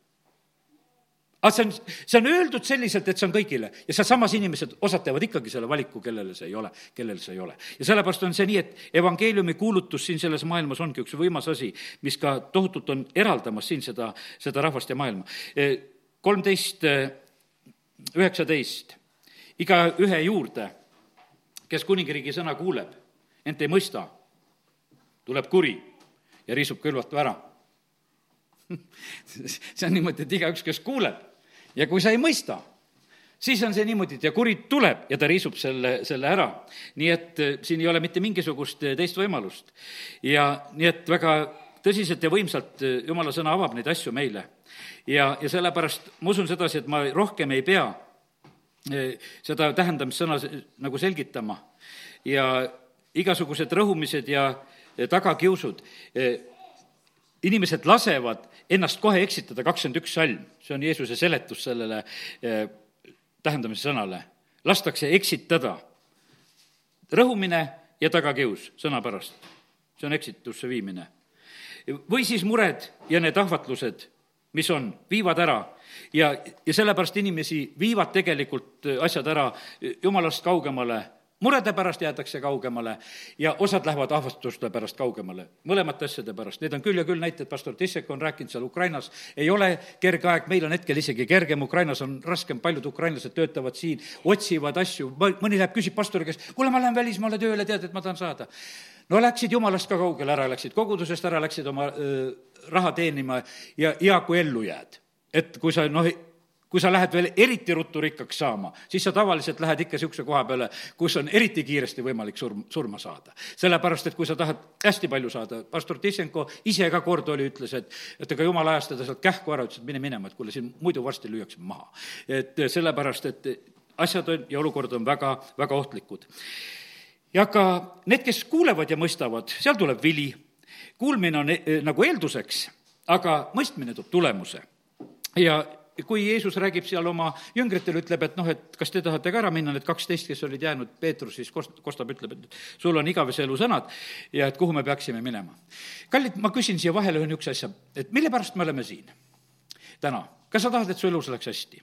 aga see on, see on öeldud selliselt, et see on kõigile ja sealsamas inimesed, osad teevad ikkagi selle valiku, kellele see ei ole, kellel see ei ole. ja sellepärast on see nii, et evangeeliumi kuulutus siin selles maailmas ongi üks võimas asi, mis ka tohutult on eraldamas siin seda, seda rahvast ja maailma. kolmteist, üheksateist, igaühe juurde, kes kuningriigi sõna kuuleb, ent ei mõista, tuleb kuri ja riisub külvatu ära see on niimoodi, et igaüks, kes kuuleb ja kui sa ei mõista, siis on see niimoodi, et ja kuri tuleb ja ta riisub selle, selle ära. nii et eh, siin ei ole mitte mingisugust eh, teist võimalust. ja nii et väga tõsiselt ja võimsalt eh, jumala sõna avab neid asju meile. ja, ja sellepärast ma usun sedasi, et ma rohkem ei pea seda tähendamissõna nagu selgitama ja igasugused rõhumised ja tagakiusud inimesed lasevad ennast kohe eksitada, kakskümmend üks salm, see on Jeesuse seletus sellele eh, tähendamise sõnale. lastakse eksitada. rõhumine ja tagakius sõna pärast, see on eksitusse viimine. või siis mured ja need ahvatlused, mis on, viivad ära ja, ja sellepärast inimesi viivad tegelikult asjad ära jumalast kaugemale murede pärast jäetakse kaugemale ja osad lähevad ahvastuste pärast kaugemale, mõlemate asjade pärast. Need on küll ja küll näited, pastor Tissek on rääkinud seal Ukrainas, ei ole kerge aeg, meil on hetkel isegi kergem, Ukrainas on raskem, paljud ukrainlased töötavad siin, otsivad asju, mõni läheb, küsib pastori käest, kuule, ma lähen välismaale tööle, tead, et ma tahan saada. no läksid jumalast ka kaugele ära, läksid kogudusest ära, läksid oma öö, raha teenima ja hea, kui ellu jääd. et kui sa noh, kui sa lähed veel eriti ruttu rikkaks saama, siis sa tavaliselt lähed ikka niisuguse koha peale, kus on eriti kiiresti võimalik surm, surma saada. sellepärast, et kui sa tahad hästi palju saada, pastor Tissenko ise ka kord oli, ütles, et et ega jumala ajast teda sealt kähku ära, ütles, et mine minema, et kuule, siin muidu varsti lüüakse maha. et sellepärast, et asjad on ja olukord on väga, väga ohtlikud. ja ka need, kes kuulevad ja mõistavad, seal tuleb vili. kuulmine on e nagu eelduseks, aga mõistmine toob tulemuse. ja kui Jeesus räägib seal oma jüngritele, ütleb, et noh, et kas te tahate ka ära minna, need kaksteist, kes olid jäänud, Peetrus siis kost-, kostab, ütleb, et sul on igavese elu sõnad ja et kuhu me peaksime minema. kallid, ma küsin siia vahele ühe niisuguse asja, et mille pärast me oleme siin täna? kas sa tahad, et su elus läheks hästi?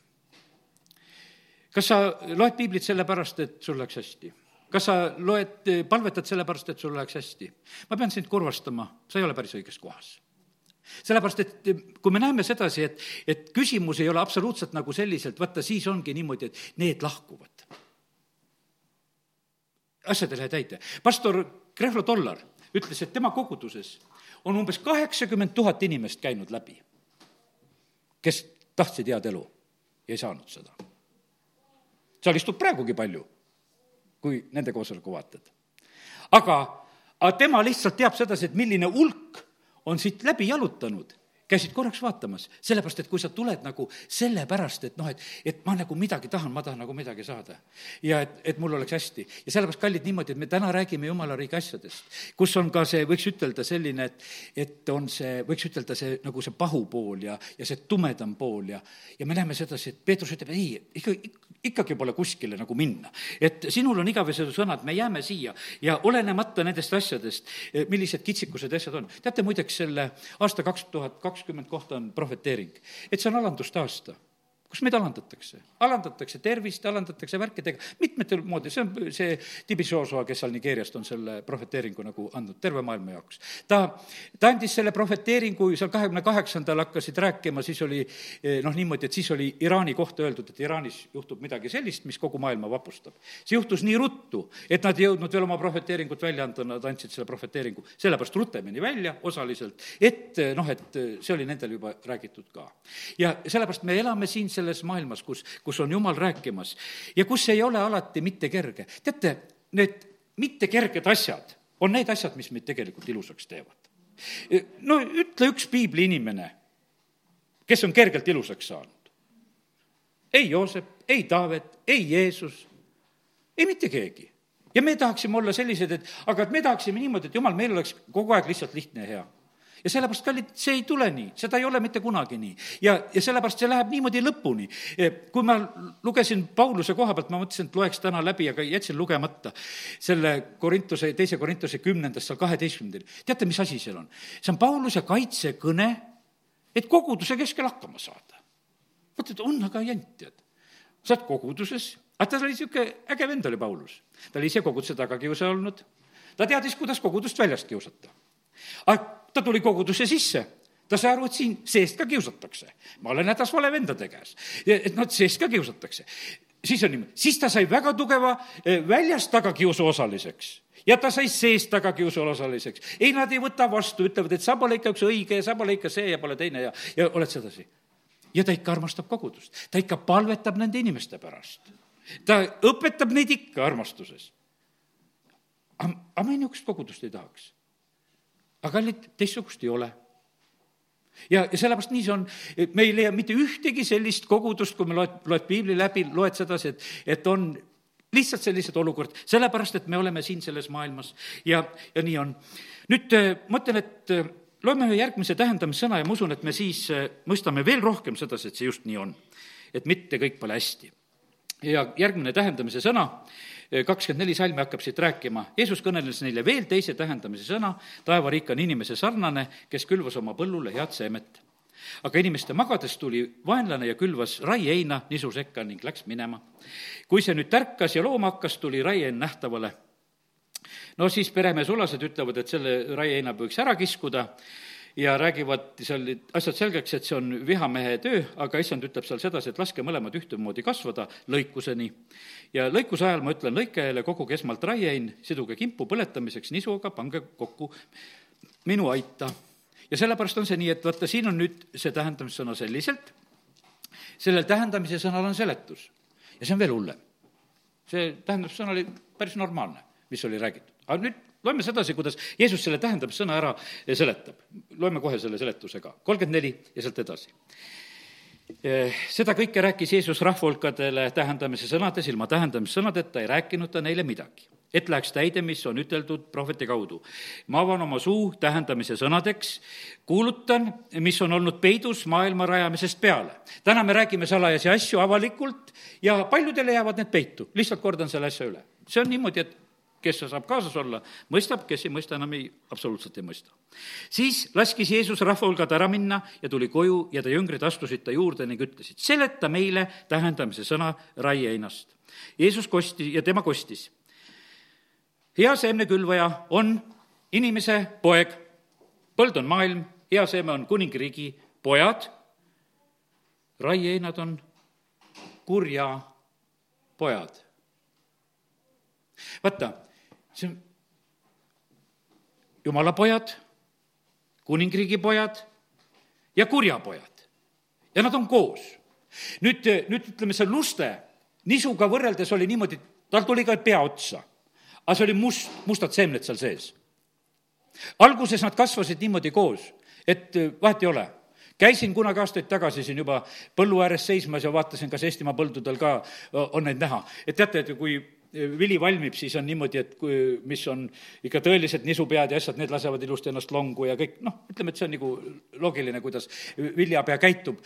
kas sa loed piiblit sellepärast, et sul läks hästi? kas sa loed, palvetad sellepärast, et sul läheks hästi? ma pean sind kurvastama, sa ei ole päris õiges kohas sellepärast, et kui me näeme sedasi, et, et küsimus ei ole absoluutselt nagu selliselt, vaata siis ongi niimoodi, et need lahkuvad. asjad ei lähe täide. pastor Krehlo Tollar ütles, et tema koguduses on umbes kaheksakümmend tuhat inimest käinud läbi, kes tahtsid head elu ja ei saanud seda. seal istub praegugi palju, kui nende koosoleku vaatad. aga, aga tema lihtsalt teab sedasi, et milline hulk on siit läbi jalutanud käisid korraks vaatamas, sellepärast et kui sa tuled nagu sellepärast, et noh, et, et ma nagu midagi tahan, ma tahan nagu midagi saada. ja et, et mul oleks hästi. ja sellepärast, kallid, niimoodi, et me täna räägime jumala riigi asjadest, kus on ka see, võiks ütelda selline, et, et on see, võiks ütelda see nagu see pahupool ja, ja see tumedam pool ja, ja me näeme sedasi, et Peetrus ütleb, ei, ikka, ikkagi pole kuskile nagu minna. et sinul on igavesed sõnad, me jääme siia ja olenemata nendest asjadest, millised kitsikused asjad on. teate muideks selle aasta kaks tuhat kaks kakskümmend kohta on prohveteering, et see on alanduste aasta kus meid alandatakse, alandatakse tervist, alandatakse värkidega, mitmetel moodi, see on see Tibishoosua, kes seal Nigeeriast on selle prohveteeringu nagu andnud terve maailma jaoks. ta, ta andis selle prohveteeringu, seal kahekümne kaheksandal hakkasid rääkima, siis oli eh, noh, niimoodi, et siis oli Iraani kohta öeldud, et Iraanis juhtub midagi sellist, mis kogu maailma vapustab. see juhtus nii ruttu, et nad ei jõudnud veel oma prohveteeringut välja anda, nad andsid selle prohveteeringu sellepärast rutemini välja osaliselt, et noh, et see oli nendel juba räägitud ka. ja sellepärast me elame siin selles maailmas, kus, kus on Jumal rääkimas ja kus ei ole alati mitte kerge. teate, need mitte kerged asjad on need asjad, mis meid tegelikult ilusaks teevad. no ütle üks piibli inimene, kes on kergelt ilusaks saanud. ei Joosep, ei Taavet, ei Jeesus, ei mitte keegi ja me tahaksime olla sellised, et aga et me tahaksime niimoodi, et jumal, meil oleks kogu aeg lihtsalt lihtne ja hea ja sellepärast, kallid, see ei tule nii, seda ei ole mitte kunagi nii. ja, ja sellepärast see läheb niimoodi lõpuni. Kui ma lugesin Pauluse koha pealt, ma mõtlesin, et loeks täna läbi, aga jätsin lugemata selle Korintuse, teise Korintuse kümnendast, seal kaheteistkümnendal. teate, mis asi seal on? see on Pauluse kaitsekõne, et koguduse keskel hakkama saada mõtled, on aga jant, tead. sa oled koguduses, aga ta oli niisugune äge vend oli Paulus. ta oli ise koguduse tagakiusaja olnud, ta teadis, kuidas kogudust väljast kiusata. aga ta tuli kogudusse sisse ta sai aru, et siin seest ka kiusatakse. ma olen hädas vale vendade käes. et noh, seest ka kiusatakse. siis on niimoodi, siis ta sai väga tugeva eh, väljast tagakiusu osaliseks ja ta sai seest tagakiusu osaliseks. ei, nad ei võta vastu, ütlevad, et sa pole ikka üks õige ja sa pole ikka see ja pole teine ja, ja oled sedasi. ja ta ikka armastab kogudust, ta ikka palvetab nende inimeste pärast. ta õpetab neid ikka armastuses. aga me niisugust kogudust ei tahaks. Aga kallid, teistsugust ei ole ja, ja sellepärast nii see on, et me ei leia mitte ühtegi sellist kogudust, kui me loed, loed piibli läbi, loed sedasi, et, et on lihtsalt sellised olukord, sellepärast et me oleme siin selles maailmas ja, ja nii on. nüüd äh, ma ütlen, et äh, loeme ühe järgmise tähendamissõna ja ma usun, et me siis äh, mõistame veel rohkem sedasi, et see just nii on. et mitte kõik pole hästi. ja järgmine tähendamise sõna kakskümmend neli salmi hakkab siit rääkima. Jeesus kõneles neile veel teise tähendamise sõna, taevariik on inimese sarnane, kes külvas oma põllule head seemet. aga inimeste magades tuli vaenlane ja külvas raieheina nisu sekka ning läks minema. kui see nüüd tärkas ja looma hakkas, tuli raiehein nähtavale. no siis peremeesulased ütlevad, et selle raieheina võiks ära kiskuda ja räägivad seal asjad selgeks, et see on vihamehe töö, aga issand ütleb seal sedasi, et laske mõlemad ühtemoodi kasvada lõikuseni. ja lõikuse ajal ma ütlen lõikajale, koguge esmalt raiein, siduge kimpu põletamiseks nisuga, pange kokku minu aita. ja sellepärast on see nii, et vaata, siin on nüüd see tähendamissõna selliselt, sellel tähendamise sõnal on seletus ja see on veel hullem. see tähendamissõna oli päris normaalne, mis oli räägitud. aga nüüd loeme sedasi, kuidas Jeesus selle tähendamissõna ära seletab. loeme kohe selle seletuse ka, kolmkümmend neli ja sealt edasi. Eh, seda kõike rääkis Jeesus rahvahulkadele tähendamise sõnades, ilma tähendamissõnadeta ei rääkinud ta neile midagi. et läheks täide, mis on üteldud prohveti kaudu. ma avan oma suu tähendamise sõnadeks, kuulutan, mis on olnud peidus maailma rajamisest peale. täna me räägime salajasi asju avalikult ja paljudele jäävad need peitu, lihtsalt kordan selle asja üle. see on niimoodi, et kes saab kaasas olla, mõistab, kes ei mõista, enam ei, absoluutselt ei mõista. siis laskis Jeesus rahva hulgad ära minna ja tuli koju ja ta jüngrid astusid ta juurde ning ütlesid, seleta meile tähendamise sõna raieinast. Jeesus kosti ja tema kostis. hea seemnekülvaja on inimese poeg, põld on maailm, hea seeme on kuningriigi pojad, raieinad on kurja pojad vaata, see on jumala pojad, kuningriigi pojad ja kurja pojad. ja nad on koos. nüüd, nüüd ütleme, see luste nisuga võrreldes oli niimoodi, tal tuli ka pea otsa. aga see oli must, mustad seemned seal sees. alguses nad kasvasid niimoodi koos, et vahet ei ole käisin kunagi aastaid tagasi siin juba põllu ääres seismas ja vaatasin, kas Eestimaa põldudel ka on neid näha. et teate, et kui vili valmib, siis on niimoodi, et kui, mis on ikka tõelised nisupead ja asjad, need lasevad ilusti ennast longu ja kõik, noh, ütleme, et see on nagu loogiline, kuidas viljapea käitub.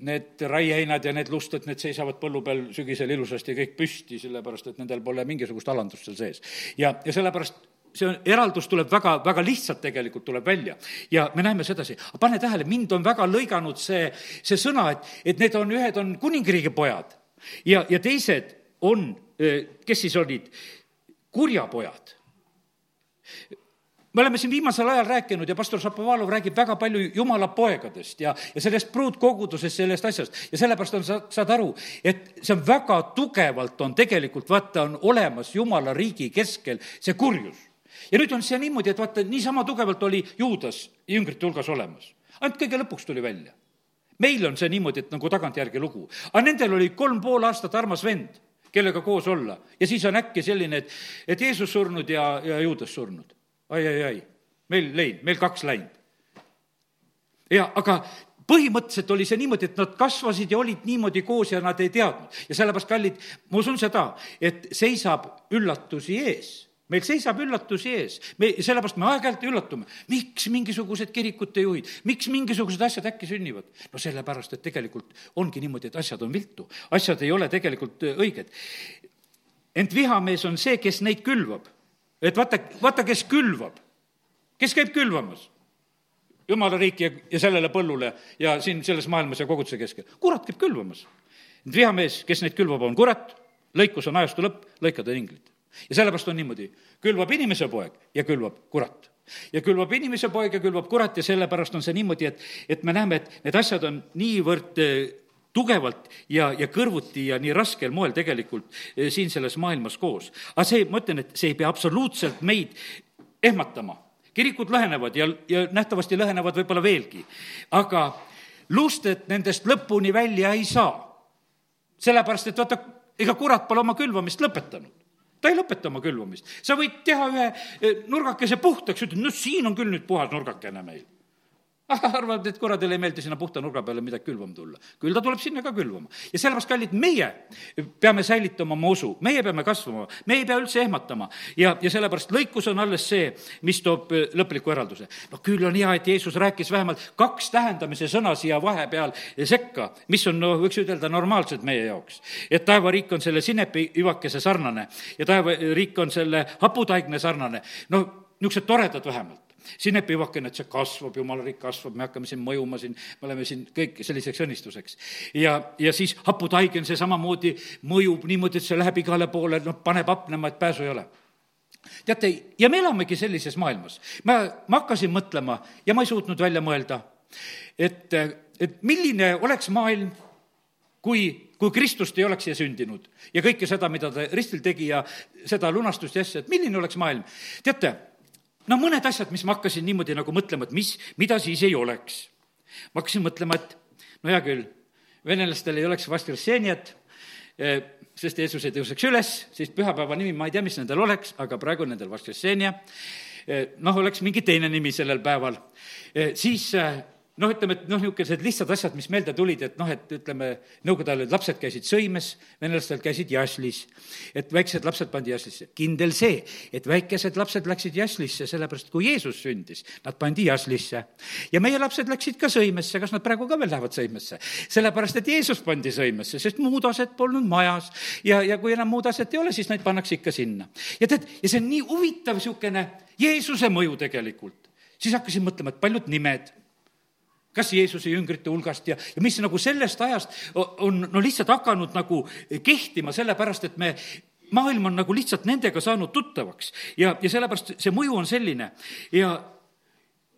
Need raieheinad ja need lusted, need seisavad põllu peal sügisel ilusasti kõik püsti, sellepärast et nendel pole mingisugust alandust seal sees. ja, ja sellepärast see on, eraldus tuleb väga, väga lihtsalt tegelikult tuleb välja. ja me näeme sedasi, pane tähele, mind on väga lõiganud see, see sõna, et, et need on, ühed on kuningriigi pojad ja, ja teised on kes siis olid kurjapojad. me oleme siin viimasel ajal rääkinud ja pastor Šapovalov räägib väga palju jumala poegadest ja, ja sellest pruutkogudusest, sellest asjast ja sellepärast on, sa saad aru, et see on väga tugevalt on tegelikult, vaata, on olemas jumala riigi keskel see kurjus. ja nüüd on see niimoodi, et vaata, niisama tugevalt oli Juudas jüngrite hulgas olemas. ainult kõige lõpuks tuli välja meil on see niimoodi, et nagu tagantjärgi lugu. aga nendel oli kolm pool aastat armas vend kellega koos olla. ja siis on äkki selline, et, et Jeesus surnud ja, ja Juudas surnud ai,. ai-ai-ai, meil lein, meil kaks läinud. ja aga põhimõtteliselt oli see niimoodi, et nad kasvasid ja olid niimoodi koos ja nad ei teadnud. ja sellepärast, kallid, ma usun seda, et seisab üllatusi ees meil seisab üllatusi ees, me, sellepärast me aeg-ajalt üllatume, miks mingisugused kirikute juhid, miks mingisugused asjad äkki sünnivad? no sellepärast, et tegelikult ongi niimoodi, et asjad on viltu, asjad ei ole tegelikult äh, õiged. ent vihamees on see, kes neid külvab. et vaata, vaata, kes külvab, kes käib külvamas jumala riiki ja, ja sellele põllule ja siin selles maailmas ja koguduse keskel. kurat käib külvamas. vihamees, kes neid külvab, on kurat, lõikus on ajastu lõpp, lõikad on inglid. Ja sellepärast on niimoodi, külvab inimese poeg ja külvab kurat ja külvab inimese poeg ja külvab kurat ja sellepärast on see niimoodi, et, et me näeme, et need asjad on niivõrd eh, tugevalt ja, ja kõrvuti ja nii raskel moel tegelikult eh, siin selles maailmas koos. aga see, ma ütlen, et see ei pea absoluutselt meid ehmatama. kirikud lõhenevad ja, ja nähtavasti lõhenevad võib-olla veelgi, aga lusted nendest lõpuni välja ei saa. sellepärast, et vaata, ega kurat pole oma külvamist lõpetanud ta ei lõpeta oma külvamist. sa võid teha ühe eh, nurgakese puhtaks, ütled, no siin on küll nüüd puhas nurgakene meil arvavad, et kuradile ei meeldi sinna puhta nurga peale midagi külvama tulla. küll ta tuleb sinna ka külvama. ja sellepärast, kallid, meie peame säilitama oma usu, meie peame kasvama, me ei pea üldse ehmatama. ja, ja sellepärast lõikus on alles see, mis toob äh, lõpliku eralduse. no küll on hea, et Jeesus rääkis vähemalt kaks tähendamise sõna siia vahepeal sekka, mis on, no võiks ütelda, normaalsed meie jaoks. et taevariik on selle sinepi ivakese sarnane ja taevariik on selle haputaigne sarnane. no niisugused toredad vähemalt sinepivakene, et see kasvab, jumala riik kasvab, me hakkame siin mõjuma siin, me oleme siin kõik selliseks õnnistuseks. ja, ja siis haputaigen, see samamoodi mõjub niimoodi, et see läheb igale poole, noh, paneb hapnema, et pääsu ei ole teate, ja me elamegi sellises maailmas. ma, ma hakkasin mõtlema ja ma ei suutnud välja mõelda, et, et milline oleks maailm, kui, kui Kristust ei oleks siia sündinud ja kõike seda, mida ta ristil tegi ja seda lunastust ja asja, et milline oleks maailm. teate no mõned asjad, mis ma hakkasin niimoodi nagu mõtlema, et mis, mida siis ei oleks. ma hakkasin mõtlema, et no hea küll, venelastel ei oleks Vaskresseniat, eh, sest Jeesus ei tõuseks üles, siis pühapäeva nimi, ma ei tea, mis nendel oleks, aga praegu nendel Vaskressenia. Eh, noh, oleks mingi teine nimi sellel päeval. Eh, siis noh, ütleme, et noh, niisugused lihtsad asjad, mis meelde tulid, et noh, et ütleme, nõukogude ajal lapsed käisid sõimes, venelastel käisid jasslis, et väiksed lapsed pandi jasslisse. kindel see, et väikesed lapsed läksid jasslisse, sellepärast kui Jeesus sündis, nad pandi jasslisse. ja meie lapsed läksid ka sõimesse, kas nad praegu ka veel lähevad sõimesse? sellepärast, et Jeesus pandi sõimesse, sest muud aset polnud majas ja, ja kui enam muud aset ei ole, siis neid pannakse ikka sinna. ja tead, ja see on nii huvitav niisugune Jeesuse mõju tegelikult. siis hakkasin mõtlema, et paljud nimed kas Jeesuse jüngrite hulgast ja, ja mis nagu sellest ajast on no lihtsalt hakanud nagu kehtima, sellepärast et me maailm on nagu lihtsalt nendega saanud tuttavaks ja, ja sellepärast see mõju on selline ja,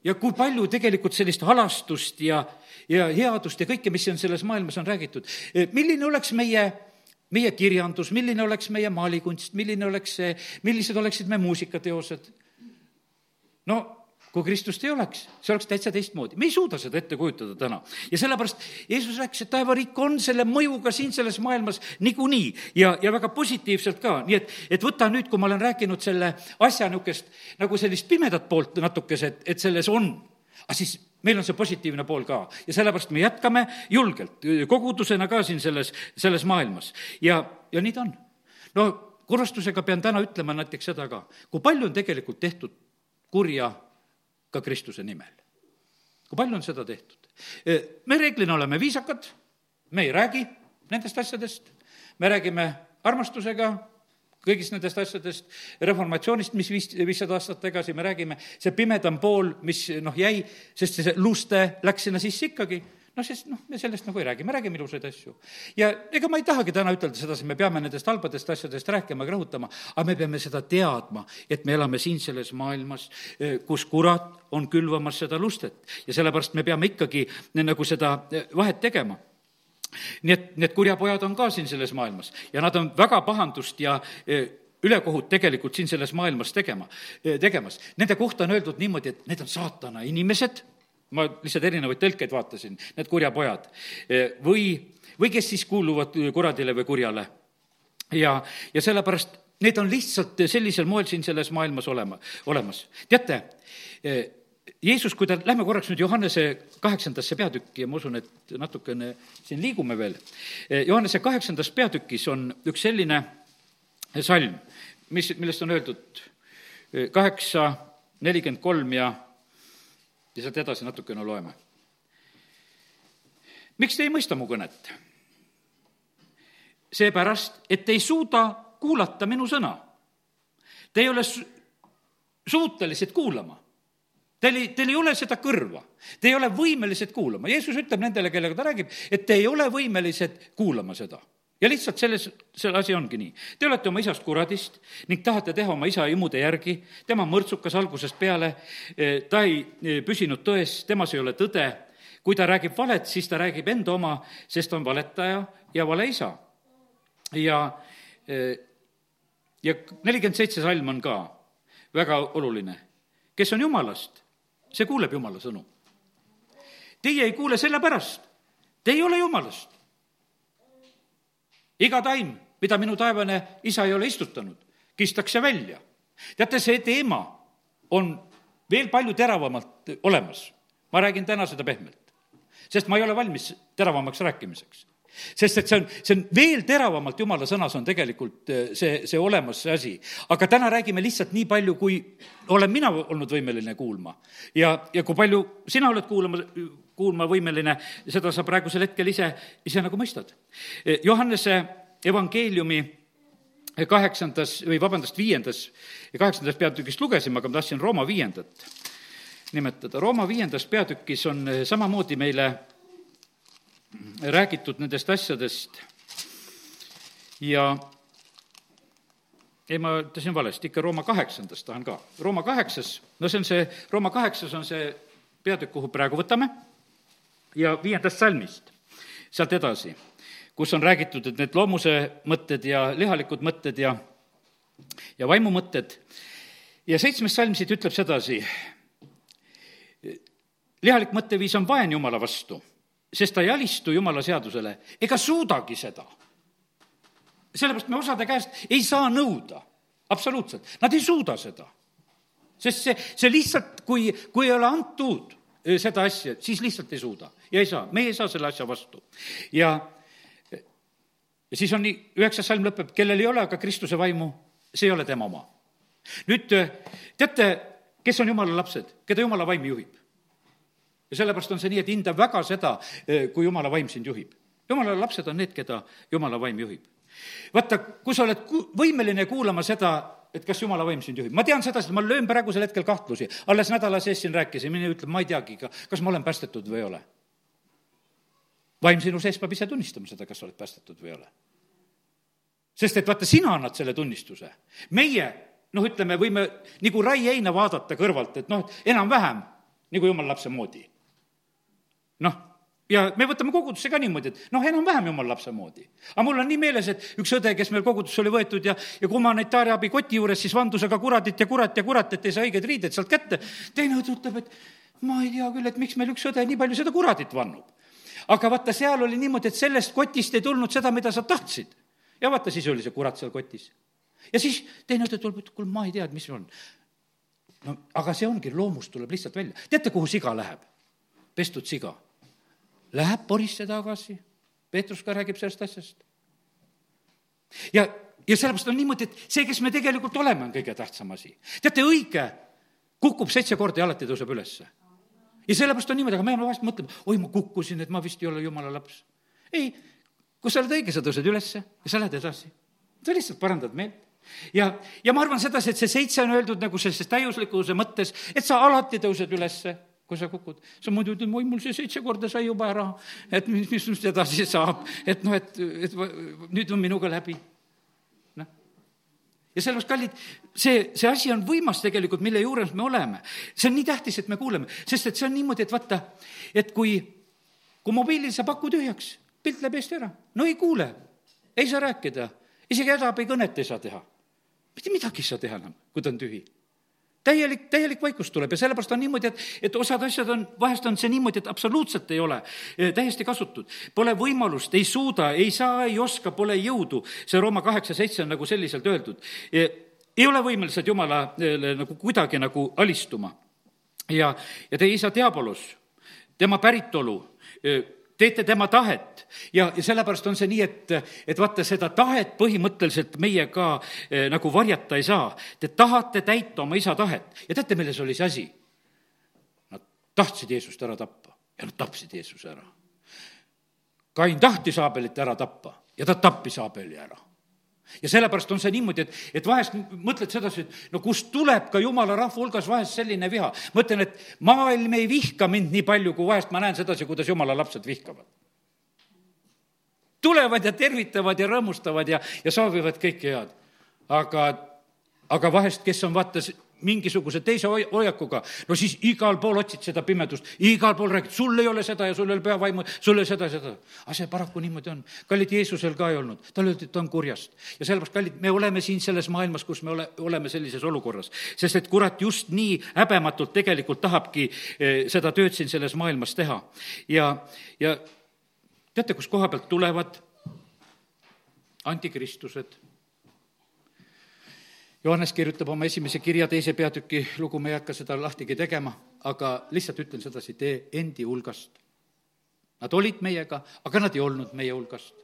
ja kui palju tegelikult sellist halastust ja, ja headust ja kõike, mis on selles maailmas on räägitud. milline oleks meie meie kirjandus, milline oleks meie maalikunst, milline oleks see, millised oleksid meie muusikateosed? no kui Kristust ei oleks, see oleks täitsa teistmoodi. me ei suuda seda ette kujutada täna. ja sellepärast Jeesus rääkis, et taevariik on selle mõjuga siin selles maailmas niikuinii ja, ja väga positiivselt ka, nii et, et võta nüüd, kui ma olen rääkinud selle asja niisugust nagu sellist pimedat poolt natukese, et, et selles on, aga siis meil on see positiivne pool ka ja sellepärast me jätkame julgelt, kogudusena ka siin selles, selles maailmas ja, ja nii ta on. no kurvastusega pean täna ütlema näiteks seda ka, kui palju on tegelikult tehtud kurja ka Kristuse nimel. kui palju on seda tehtud? me reeglina oleme viisakad, me ei räägi nendest asjadest, me räägime armastusega, kõigist nendest asjadest, reformatsioonist, mis viis, viissada aastat tagasi, me räägime, see pimedam pool, mis noh, jäi, sest see luste läks sinna sisse ikkagi noh, sest noh, me sellest nagu ei räägi, me räägime ilusaid asju. ja ega ma ei tahagi täna ütelda sedasi, me peame nendest halbadest asjadest rääkima ja rõhutama, aga me peame seda teadma, et me elame siin selles maailmas, eh, kus kurat on külvamas seda lustet ja sellepärast me peame ikkagi nagu seda eh, vahet tegema nii et need kurjapojad on ka siin selles maailmas ja nad on väga pahandust ja eh, ülekohut tegelikult siin selles maailmas tegema, tegemas. Nende kohta on öeldud niimoodi, et need on saatana inimesed ma lihtsalt erinevaid tõlkeid vaatasin, need kurjapojad. või, või kes siis kuuluvad kuradile või kurjale. ja, ja sellepärast need on lihtsalt sellisel moel siin selles maailmas olema, olemas. teate, Jeesus, kui ta, lähme korraks nüüd Johannese kaheksandasse peatükki ja ma usun, et natukene siin liigume veel. Johannese kaheksandas peatükis on üks selline salm, mis, millest on öeldud kaheksa, nelikümmend kolm ja ja sealt edasi natukene loeme. miks te ei mõista mu kõnet? seepärast, et ei suuda kuulata minu sõna. Te ei ole su-, suutelised kuulama. Teil ei, teil ei ole seda kõrva, te ei ole võimelised kuulama, Jeesus ütleb nendele, kellega ta räägib, et te ei ole võimelised kuulama seda ja lihtsalt selles, see asi ongi nii. Te olete oma isast kuradist ning tahate teha oma isa imude järgi, tema mõrtsukas algusest peale, ta ei eh, püsinud tões, temas ei ole tõde, kui ta räägib valet, siis ta räägib enda oma, sest on valetaja ja valeisa. ja, eh, ja nelikümmend seitse salm on ka väga oluline. kes on jumalast, see kuuleb jumala sõnu. Teie ei kuule sellepärast, te ei ole jumalast iga taim, mida minu taevane isa ei ole istutanud, kistakse välja. teate, see teema on veel palju teravamalt olemas. ma räägin täna seda pehmelt, sest ma ei ole valmis teravamaks rääkimiseks sest et see on, see on veel teravamalt jumala sõnas on tegelikult eh, see, see olemas, see asi. aga täna räägime lihtsalt nii palju, kui olen mina olnud võimeline kuulma. ja, ja kui palju sina oled kuulama, kuulma võimeline, seda sa praegusel hetkel ise, ise nagu mõistad. Johannese evangeeliumi kaheksandas või vabandust, viiendas ja kaheksandast peatükist lugesime, aga ma tahtsin Rooma viiendat nimetada. Rooma viiendas peatükis on samamoodi meile räägitud nendest asjadest ja ei, ma ütlesin valesti, ikka Rooma kaheksandast tahan ka. Rooma kaheksas, no see on see, Rooma kaheksas on see peatükk, kuhu praegu võtame ja viiendast salmist, sealt edasi, kus on räägitud, et need loomuse mõtted ja lihalikud mõtted ja, ja vaimumõtted ja seitsmes salm siit ütleb sedasi, lihalik mõtteviis on vaen Jumala vastu, sest ta ei alistu Jumala seadusele ega suudagi seda. sellepärast me osade käest ei saa nõuda, absoluutselt, nad ei suuda seda. sest see, see lihtsalt, kui, kui ei ole antud seda asja, siis lihtsalt ei suuda ja ei saa, meie ei saa selle asja vastu. ja, ja siis on nii, üheksas salm lõpeb, kellel ei ole aga Kristuse vaimu, see ei ole tema oma. nüüd teate, kes on jumala lapsed, keda jumala vaim juhib? ja sellepärast on see nii, et hinda väga seda, kui jumala vaim sind juhib. jumala lapsed on need, keda jumala vaim juhib. vaata, kui sa oled ku-, võimeline kuulama seda, et kas jumala vaim sind juhib. ma tean sedasi, et ma löön praegusel hetkel kahtlusi. alles nädala sees siin rääkisin, inimene ütleb, ma ei teagi, kas ma olen päästetud või ei ole. vaim sinu sees peab ise tunnistama seda, kas sa oled päästetud või ei ole. sest et vaata, sina annad selle tunnistuse. meie, noh, ütleme, võime nagu raieheina vaadata kõrvalt, et noh, enam-vähem nagu jumala lapse moodi. noh ja me võtame kogudusse ka niimoodi, et noh, enam-vähem jumala lapse moodi. aga mul on nii meeles, et üks õde, kes meil kogudusse oli võetud ja, ja humanitaarabi koti juures siis vandus aga kuradit ja kurat ja kurat, et ei saa õigeid riideid sealt kätte. teine õde ütleb, et ma ei tea küll, et miks meil üks õde nii palju seda kuradit vannub. aga vaata, seal oli niimoodi, et sellest kotist ei tulnud seda, mida sa tahtsid. ja vaata, siis oli see kurat seal kotis. ja siis teine õde tuleb, ütleb, kuule, ma ei tea, et mis on. no aga see ongi, loomus tuleb lihtsalt välja. teate, kuhu siga läheb? pestud siga läheb porisse tagasi. Peetrus ka räägib sellest asjast. ja, ja sellepärast on niimoodi, et see, kes me tegelikult oleme, on kõige tähtsam asi. teate, õige kukub seitse korda ja alati tõuseb ülesse. ja sellepärast on niimoodi, aga me vahest mõtleme, oi, ma kukkusin, et ma vist ei ole jumala laps. ei, kui sa oled õige, sa tõused ülesse ja sa lähed edasi. sa lihtsalt parandad meelt ja, ja ma arvan sedasi, et see seitse on öeldud nagu sellises täiuslikkuse mõttes, et sa alati tõused ülesse kui sa kukud, sa muidu ütled, oi, mul see seitse korda sai juba ära, et mis, mis nüüd edasi saab, et noh, et, et nüüd on minuga läbi. noh. ja sellepärast, kallid, see, see asi on võimas tegelikult, mille juures me oleme. see on nii tähtis, et me kuuleme, sest et see on niimoodi, et vaata, et kui, kui mobiilil saab aku tühjaks, pilt läheb eest ära, no ei kuule, ei saa rääkida, isegi hädaabikõnet ei saa teha. mitte midagi ei saa teha enam, kui ta on tühi täielik, täielik vaikus tuleb ja sellepärast on niimoodi, et, et osad asjad on, vahest on see niimoodi, et absoluutselt ei ole eh, täiesti kasutud. Pole võimalust, ei suuda, ei saa, ei oska, pole jõudu. see Rooma kaheksa seitse on nagu selliselt öeldud. Eh, ei ole võimelised Jumalale nagu kuidagi nagu alistuma. ja, ja teie isa Diabolos, tema päritolu eh, teete tema tahet ja, ja sellepärast on see nii, et, et vaata, seda tahet põhimõtteliselt meie ka eh, nagu varjata ei saa. Te tahate täita oma isa tahet ja teate, milles oli see asi? Nad tahtsid Jeesust ära tappa ja nad tapsid Jeesuse ära. Kain tahtis Aabelit ära tappa ja ta tappis Aabeli ära ja sellepärast on see niimoodi, et, et vahest mõtled sedasi, et no kust tuleb ka jumala rahva hulgas vahest selline viha. mõtlen, et maailm ei vihka mind nii palju, kui vahest ma näen sedasi, kuidas jumala lapsed vihkavad. tulevad ja tervitavad ja rõõmustavad ja, ja soovivad kõike head. aga, aga vahest, kes on vaata mingisuguse teise hoiakuga, no siis igal pool otsid seda pimedust, igal pool räägid, sul ei ole seda ja sul ei ole pühavaimu, sul ei ole seda ja seda. aga see paraku niimoodi on. kallid, Jeesusel ka ei olnud, talle öeldi, et ta on kurjast. ja sellepärast, kallid, me oleme siin selles maailmas, kus me ole, oleme sellises olukorras. sest et kurat just nii häbematult tegelikult tahabki eh, seda tööd siin selles maailmas teha. ja, ja teate, kus koha pealt tulevad antikristused Johannes kirjutab oma esimese kirja teise peatüki lugu, ma ei hakka seda lahtigi tegema, aga lihtsalt ütlen sedasi, tee endi hulgast. Nad olid meiega, aga nad ei olnud meie hulgast.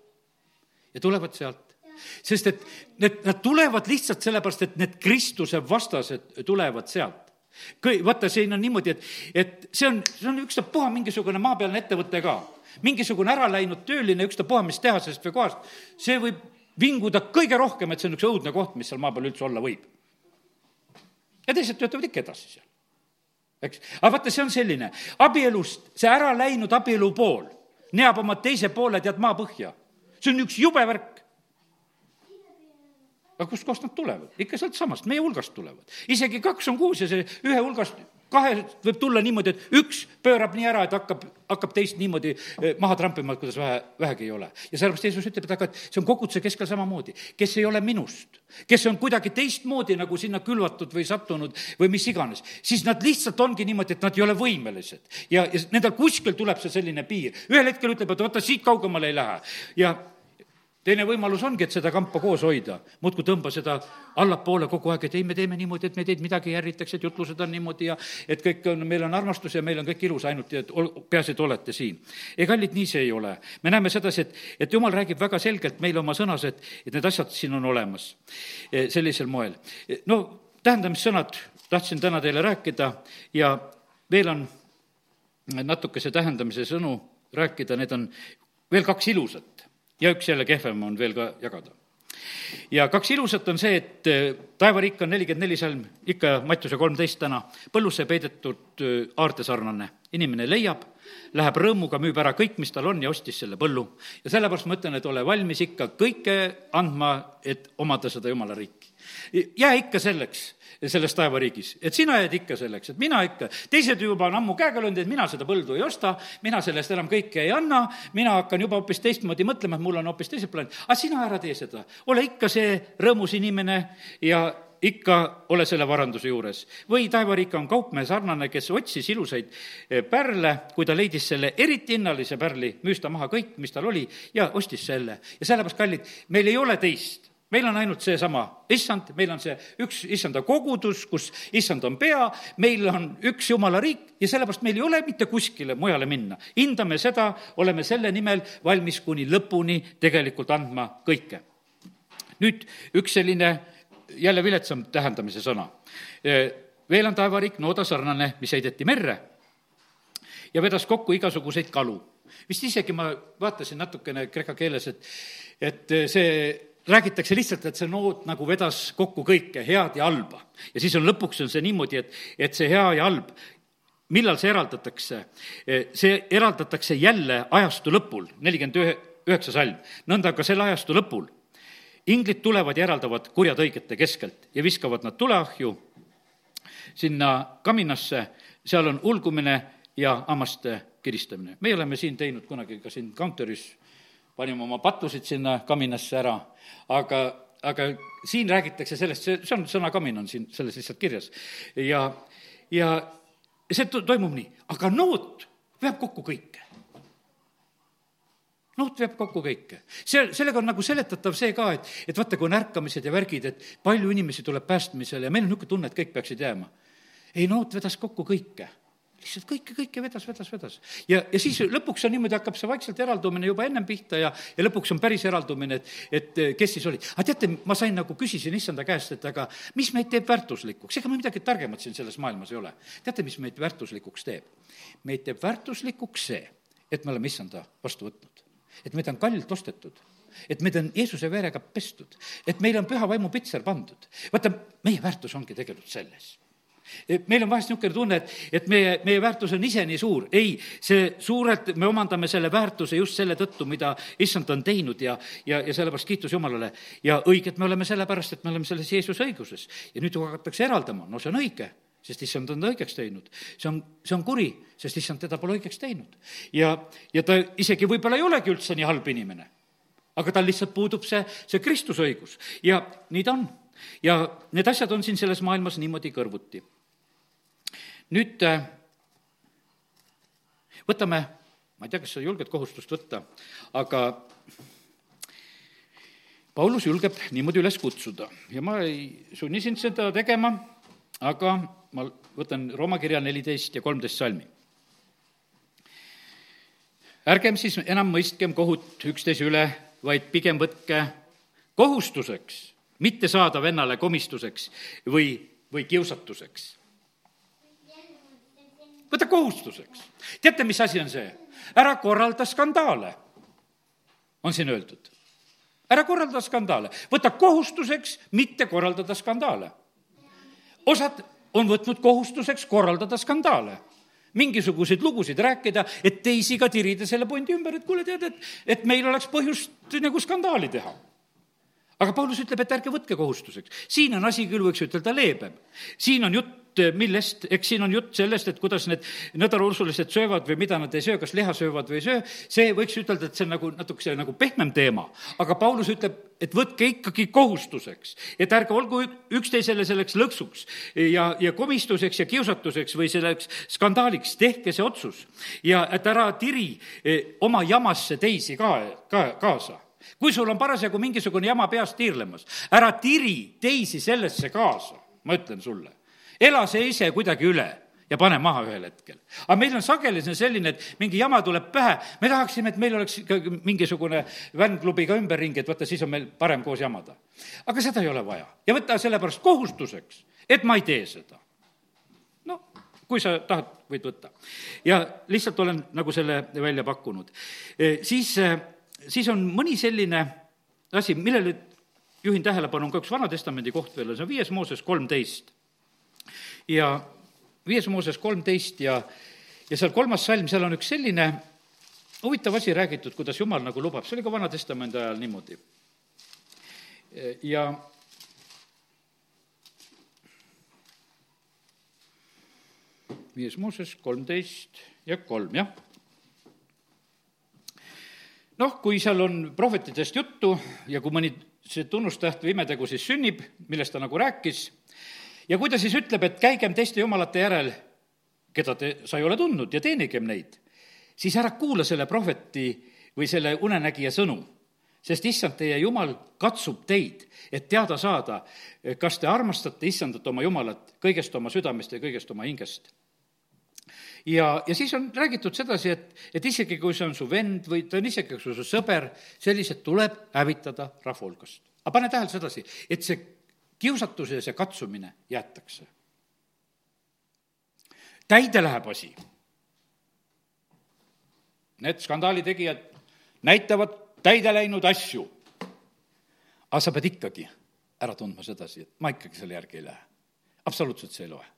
ja tulevad sealt, sest et need, nad tulevad lihtsalt sellepärast, et need Kristuse vastased tulevad sealt. kõi-, vaata, siin on niimoodi, et, et see on, see on ükstapuha mingisugune maapealne ettevõte ka. mingisugune ära läinud tööline ükstapuha mis tehasest või kohast, see võib vinguda kõige rohkem, et see on üks õudne koht, mis seal maa peal üldse olla võib. ja teised töötavad ikka edasi seal, eks. aga vaata, see on selline, abielust, see ära läinud abielu pool neab oma teise poole, tead, maapõhja. see on üks jube värk aga kustkohast nad tulevad? ikka sealtsamast, meie hulgast tulevad. isegi kaks on kuus ja see ühe hulgast kahest võib tulla niimoodi, et üks pöörab nii ära, et hakkab, hakkab teist niimoodi eh, maha trampima, kuidas vähe, vähegi ei ole. ja sellepärast Jeesus ütleb, et aga et see on koguduse keskel samamoodi, kes ei ole minust, kes on kuidagi teistmoodi nagu sinna külvatud või sattunud või mis iganes, siis nad lihtsalt ongi niimoodi, et nad ei ole võimelised. ja, ja nendel kuskil tuleb see selline piir. ühel hetkel ütleb, et vaata, siit kaugemale ei lähe ja teine võimalus ongi, et seda kampa koos hoida, muudkui tõmba seda allapoole kogu aeg, et ei, me teeme niimoodi, et me teid midagi ei ärritaks, et jutlused on niimoodi ja et kõik on, meil on armastus ja meil on kõik ilus ainult et ol, peaasi, et olete siin. ei, kallid, nii see ei ole. me näeme sedasi, et, et jumal räägib väga selgelt meile oma sõnas, et, et need asjad siin on olemas e, sellisel moel. E, no tähendamissõnad tahtsin täna teile rääkida ja veel on natukese tähendamise sõnu rääkida, need on veel kaks ilusat ja üks jälle kehvem on veel ka jagada. ja kaks ilusat on see, et äh, taevariik on nelikümmend neli salm, ikka Mattiuse kolmteist täna, põllusse peidetud äh, aarde sarnane. inimene leiab, läheb rõõmuga, müüb ära kõik, mis tal on ja ostis selle põllu. ja sellepärast ma ütlen, et ole valmis ikka kõike andma, et omada seda jumala riiki. Jää ikka selleks selles taevariigis, et sina jääd ikka selleks, et mina ikka, teised juba on ammu käega löönud, et mina seda põldu ei osta, mina selle eest enam kõike ei anna, mina hakkan juba hoopis teistmoodi mõtlema, et mul on hoopis teised plaanid. aga sina ära tee seda, ole ikka see rõõmus inimene ja ikka ole selle varanduse juures. või taevariik on kaupmehe sarnane, kes otsis ilusaid eh, pärle, kui ta leidis selle eriti hinnalise pärli, müüs ta maha kõik, mis tal oli ja ostis selle. ja sellepärast, kallid, meil ei ole teist meil on ainult seesama issand, meil on see üks issanda kogudus, kus issand on pea, meil on üks jumala riik ja sellepärast meil ei ole mitte kuskile mujale minna. hindame seda, oleme selle nimel valmis kuni lõpuni tegelikult andma kõike. nüüd üks selline jälle viletsam tähendamise sõna. veel on taevariik nooda sarnane, mis heideti merre ja vedas kokku igasuguseid kalu. vist isegi ma vaatasin natukene kreeka keeles, et, et see räägitakse lihtsalt, et see noot nagu vedas kokku kõike, head ja halba. ja siis on lõpuks on see niimoodi, et, et see hea ja halb, millal see eraldatakse? see eraldatakse jälle ajastu lõpul, nelikümmend ühe, üheksa salm. nõnda ka selle ajastu lõpul. inglid tulevad ja eraldavad kurjad õigete keskelt ja viskavad nad tuleahju sinna kaminasse, seal on ulgumine ja hammaste kiristamine. meie oleme siin teinud kunagi ka siin Counteris panime oma patusid sinna kaminasse ära, aga, aga siin räägitakse sellest, see, see on, sõna kamin on siin selles lihtsalt kirjas. ja, ja see to-, toimub nii, aga noot veab kokku kõike noot veab kokku kõike. see, sellega on nagu seletatav see ka, et, et vaata, kui on ärkamised ja värgid, et palju inimesi tuleb päästmisele ja meil on niisugune tunne, et kõik peaksid jääma. ei, noot vedas kokku kõike lihtsalt kõike, kõike vedas, vedas, vedas. ja, ja siis lõpuks on niimoodi, hakkab see vaikselt eraldumine juba ennem pihta ja, ja lõpuks on päris eraldumine, et, et kes siis olid. aga teate, ma sain nagu, küsisin issanda käest, et aga mis meid teeb väärtuslikuks, ega me midagi targemat siin selles maailmas ei ole. teate, mis meid väärtuslikuks teeb? meid teeb väärtuslikuks see, et me oleme issanda vastu võtnud. et meid on kallilt ostetud et meid on Jeesuse verega pestud, et meile on püha vaimu pitser pandud. vaata, meie väärtus ongi tegelikult selles meil on vahest niisugune tunne, et, et meie, meie väärtus on ise nii suur. ei, see suurelt, me omandame selle väärtuse just selle tõttu, mida issand on teinud ja, ja, ja sellepärast kiitus Jumalale. ja õiged me oleme sellepärast, et me oleme selles Jeesuse õiguses. ja nüüd, hakatakse eraldama, no see on õige sest issand on ta õigeks teinud. see on, see on kuri, sest issand teda pole õigeks teinud. ja, ja ta isegi võib-olla ei olegi üldse nii halb inimene. aga tal lihtsalt puudub see, see Kristuse õigus ja nii ta on. ja need asjad on siin selles maailmas niimoodi kõrvuti nüüd äh, võtame, ma ei tea, kas sa julged kohustust võtta, aga Paulus julgeb niimoodi üles kutsuda ja ma ei sunni sind seda tegema, aga ma võtan Rooma kirja neliteist ja kolmteist salmi. ärgem siis enam mõistkem kohut üksteise üle, vaid pigem võtke kohustuseks mitte saada vennale komistuseks või, või kiusatuseks võta kohustuseks. teate, mis asi on see? ära korralda skandaale, on siin öeldud. ära korralda skandaale, võta kohustuseks mitte korraldada skandaale. osad on võtnud kohustuseks korraldada skandaale mingisuguseid lugusid rääkida, et teisi ka tirida selle pointi ümber, et kuule, tead, et, et meil oleks põhjust nagu skandaali teha aga Paulus ütleb, et ärge võtke kohustuseks. siin on asi küll, võiks ütelda, leebem. siin on jutt millest, eks siin on jutt sellest, et kuidas need nädalausulised söövad või mida nad ei söö, kas liha söövad või ei söö, see võiks ütelda, et see on nagu natukese nagu pehmem teema. aga Paulus ütleb, et võtke ikkagi kohustuseks, et ärge olgu üksteisele selleks lõksuks ja, ja komistuseks ja kiusatuseks või selleks skandaaliks, tehke see otsus. ja et ära tiri eh, oma jamasse teisi ka, ka kaasa kui sul on parasjagu mingisugune jama peas tiirlemas, ära tiri teisi sellesse kaasa, ma ütlen sulle. Ela see ise kuidagi üle ja pane maha ühel hetkel. aga meil on sageli see selline, et mingi jama tuleb pähe, me tahaksime, et meil oleks ikka mingisugune fännklubi ka ümberringi, et vaata, siis on meil parem koos jamada. aga seda ei ole vaja ja võta sellepärast kohustuseks, et ma ei tee seda. no kui sa tahad, võid võtta. ja lihtsalt olen nagu selle välja pakkunud. E, siis siis on mõni selline asi, millele juhin tähelepanu, on ka üks Vana-testamendi koht veel, see on viies Mooses kolmteist. Ja viies Mooses kolmteist ja, ja seal kolmas salm, seal on üks selline huvitav asi räägitud, kuidas Jumal nagu lubab, see oli ka Vana-testamendi ajal niimoodi. ja viies Mooses kolmteist ja kolm, jah noh, kui seal on prohvetidest juttu ja kui mõni see tunnustäht või imetegu siis sünnib, millest ta nagu rääkis, ja kui ta siis ütleb, et käigem teiste jumalate järel, keda te, sa ei ole tundnud ja teenigem neid, siis ära kuula selle prohveti või selle unenägija sõnu, sest issand, teie jumal katsub teid, et teada saada, kas te armastate issandat oma jumalat kõigest oma südamest ja kõigest oma hingest ja, ja siis on räägitud sedasi, et, et isegi kui see on su vend või ta on isegi su sõber, sellised tuleb hävitada rahva hulgast. aga pane tähele sedasi, et see kiusatus ja katsumine jäetakse. täide läheb asi. Need skandaali tegijad näitavad täide läinud asju. aga sa pead ikkagi ära tundma sedasi, et ma ikkagi selle järgi ei lähe. absoluutselt see ei loe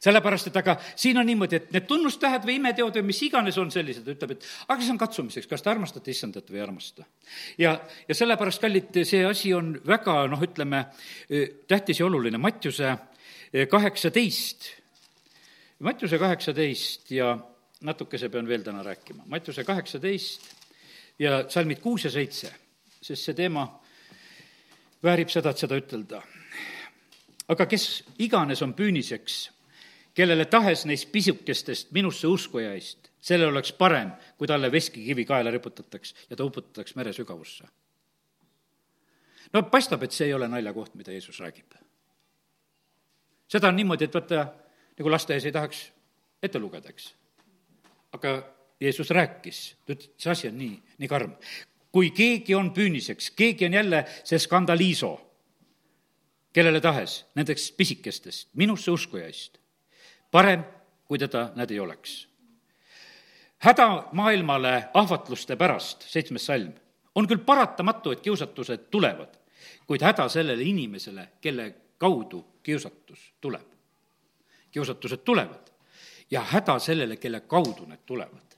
sellepärast, et aga siin on niimoodi, et need tunnustähed või imeteod või mis iganes on sellised, ütleb, et aga see on katsumiseks, kas te armastate issandat või ei armasta. ja, ja sellepärast, kallid, see asi on väga noh, ütleme, tähtis ja oluline, Mattiuse kaheksateist, Mattiuse kaheksateist ja natukese pean veel täna rääkima, Mattiuse kaheksateist ja salmid kuus ja seitse, sest see teema väärib seda, et seda ütelda. aga kes iganes on püüniseks kellele tahes neist pisukestest minusse uskujaist, sellel oleks parem, kui talle veskikivi kaela riputataks ja ta uputataks mere sügavusse. no paistab, et see ei ole naljakoht, mida Jeesus räägib. seda on niimoodi, et vaata, nagu lasteaias ei tahaks ette lugeda, eks. aga Jeesus rääkis, ta ütles, see asi on nii, nii karm. kui keegi on püüniseks, keegi on jälle see skandaliiso, kellele tahes nendest pisikestest minusse uskujaist parem, kui teda näed ei oleks. häda maailmale ahvatluste pärast, seitsmes salm, on küll paratamatu, et kiusatused tulevad, kuid häda sellele inimesele, kelle kaudu kiusatus tuleb. kiusatused tulevad ja häda sellele, kelle kaudu need tulevad.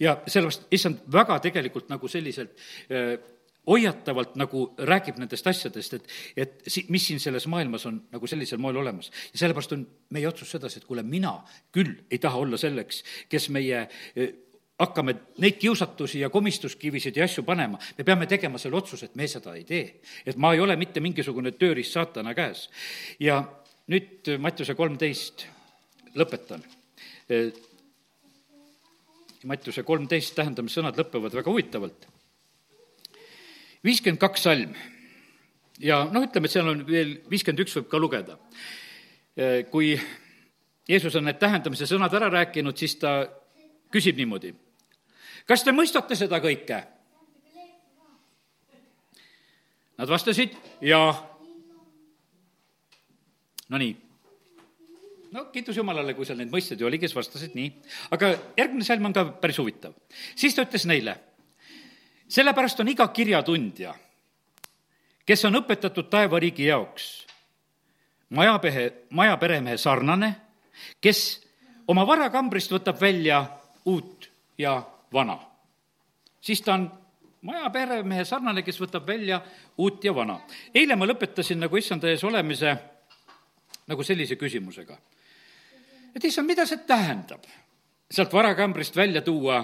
ja sellepärast, issand väga tegelikult nagu selliselt äh, hoiatavalt nagu räägib nendest asjadest, et, et si-, mis siin selles maailmas on nagu sellisel moel olemas. ja sellepärast on meie otsus sedasi, et kuule, mina küll ei taha olla selleks, kes meie hakkame neid kiusatusi ja komistuskivisid ja asju panema, me peame tegema selle otsuse, et me seda ei tee. et ma ei ole mitte mingisugune tööriist saatana käes. ja nüüd Mattiuse kolmteist, lõpetan. Mattiuse kolmteist tähendamissõnad lõpevad väga huvitavalt viiskümmend kaks salm ja noh, ütleme, et seal on veel viiskümmend üks võib ka lugeda. kui Jeesus on need tähendamise sõnad ära rääkinud, siis ta küsib niimoodi. kas te mõistate seda kõike? Nad vastasid jaa. Nonii. no kiitus Jumalale, kui seal neid mõisteid oli, kes vastasid nii. aga järgmine salm on ka päris huvitav. siis ta ütles neile sellepärast on iga kirjatundja, kes on õpetatud taevariigi jaoks, majapehe, majaperemehe sarnane, kes oma varakambrist võtab välja uut ja vana. siis ta on majaperemehe sarnane, kes võtab välja uut ja vana. eile ma lõpetasin nagu issanda ees olemise nagu sellise küsimusega. et issand, mida see tähendab, sealt varakambrist välja tuua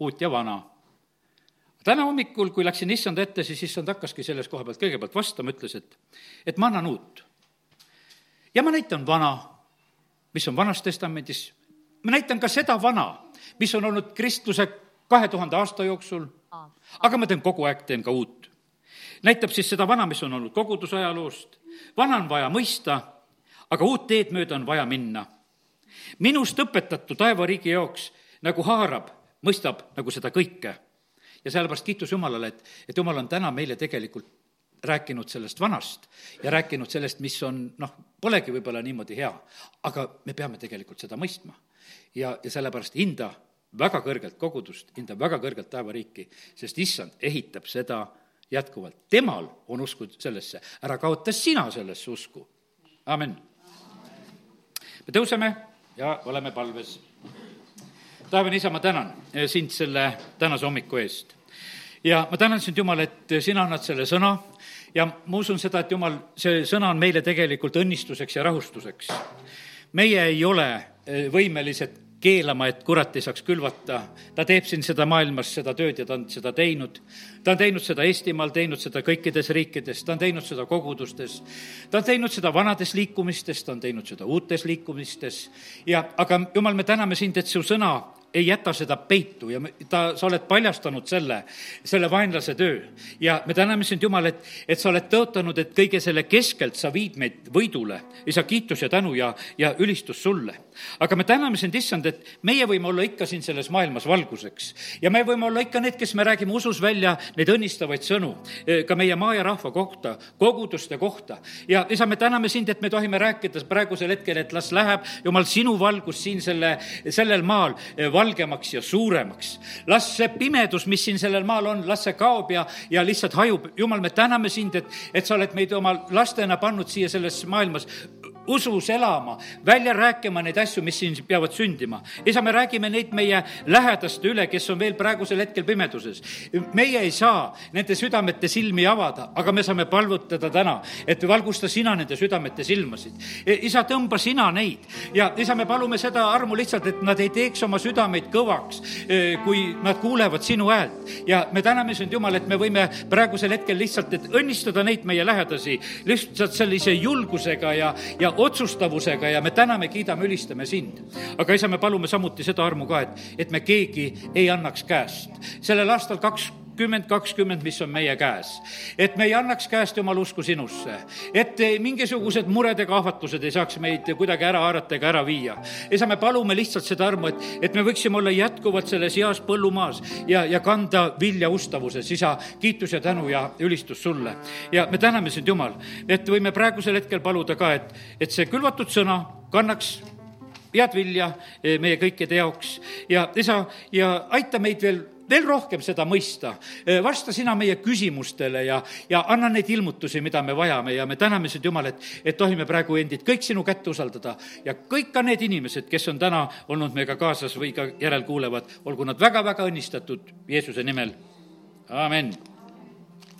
uut ja vana täna hommikul, kui läksin issanda ette, siis issand hakkaski selles koha pealt kõigepealt vastama, ütles, et, et ma annan uut. ja ma näitan vana, mis on Vanas Testamendis, ma näitan ka seda vana, mis on olnud kristluse kahe tuhande aasta jooksul, aga ma teen kogu aeg, teen ka uut. näitab siis seda vana, mis on olnud kogudusajaloost, vana on vaja mõista, aga uut teed mööda on vaja minna. minust õpetatu taevariigi jaoks nagu haarab, mõistab nagu seda kõike ja sellepärast kiitus Jumalale, et, et Jumal on täna meile tegelikult rääkinud sellest vanast ja rääkinud sellest, mis on noh, polegi võib-olla niimoodi hea, aga me peame tegelikult seda mõistma. ja, ja sellepärast hinda väga kõrgelt kogudust, hinda väga kõrgelt taevariiki, sest issand ehitab seda jätkuvalt. temal on usku sellesse, ära kaota sina sellesse usku. amin. me tõuseme ja oleme palves. taevane isa, ma tänan sind selle tänase hommiku eest ja ma tänan sind, Jumal, et sina annad selle sõna ja ma usun seda, et Jumal, see sõna on meile tegelikult õnnistuseks ja rahustuseks. meie ei ole eh, võimelised keelama, et kurat ei saaks külvata. ta teeb siin seda maailmas, seda tööd ja ta on seda teinud. ta on teinud seda Eestimaal, teinud seda kõikides riikides, ta on teinud seda kogudustes. ta on teinud seda vanades liikumistes, ta on teinud seda uutes liikumistes ja, aga jumal, me täname sind, et su sõna ei jäta seda peitu ja ta, sa oled paljastanud selle, selle vaenlase töö. ja me täname sind, Jumal, et, et sa oled tõotanud, et kõige selle keskelt sa viid meid võidule. isa, kiitus ja tänu ja, ja ülistus sulle. aga me täname sind, issand, et meie võime olla ikka siin selles maailmas valguseks. ja me võime olla ikka need, kes me räägime usus välja neid õnnistavaid sõnu e, ka meie maa ja rahva kohta, koguduste kohta. ja isa, me täname sind, et me tohime rääkida praegusel hetkel, et las läheb, Jumal, sinu valgus siin selle, sellel maal e, valgemaks ja suuremaks. las see pimedus, mis siin sellel maal on, las see kaob ja, ja lihtsalt hajub. jumal, me täname sind, et, et sa oled meid oma lastena pannud siia selles maailmas usus elama, välja rääkima neid asju, mis siin peavad sündima. isa, me räägime neid meie lähedaste üle, kes on veel praegusel hetkel pimeduses. meie ei saa nende südamete silmi avada, aga me saame palvutada täna, et valgusta sina nende südamete silmasid. E, isa, tõmba sina neid ja isa, me palume seda armu lihtsalt, et nad ei teeks oma südameid kõvaks, e, kui nad kuulevad sinu häält. ja me täname sind, Jumal, et me võime praegusel hetkel lihtsalt, et õnnistada neid meie lähedasi lihtsalt sellise julgusega ja, ja otsustavusega ja me täname, kiidame, ülistame sind. aga isa, me palume samuti seda armu ka, et, et me keegi ei annaks käest. sellel aastal kaks kakskümmend kakskümmend, mis on meie käes. et me ei annaks käest Jumala usku sinusse, et mingisugused mured ega ahvatlused ei saaks meid kuidagi ära haarata ega ära viia. isa, me palume lihtsalt seda armu, et, et me võiksime olla jätkuvalt selles heas põllumaas ja, ja kanda vilja ustavuses. isa, kiitus ja tänu ja ülistus sulle. ja me täname sind, Jumal, et võime praegusel hetkel paluda ka, et, et see külvatud sõna kannaks head vilja meie kõikide jaoks ja isa, ja aita meid veel veel rohkem seda mõista. vasta sina meie küsimustele ja, ja anna neid ilmutusi, mida me vajame. Ja me täname sind, Jumal, et, et tohime praegu endid kõik sinu kätte usaldada. Ja kõik ka need inimesed, kes on täna olnud meiega kaasas või ka järelkuulevad, olgu nad väga-väga õnnistatud Jeesuse nimel, amin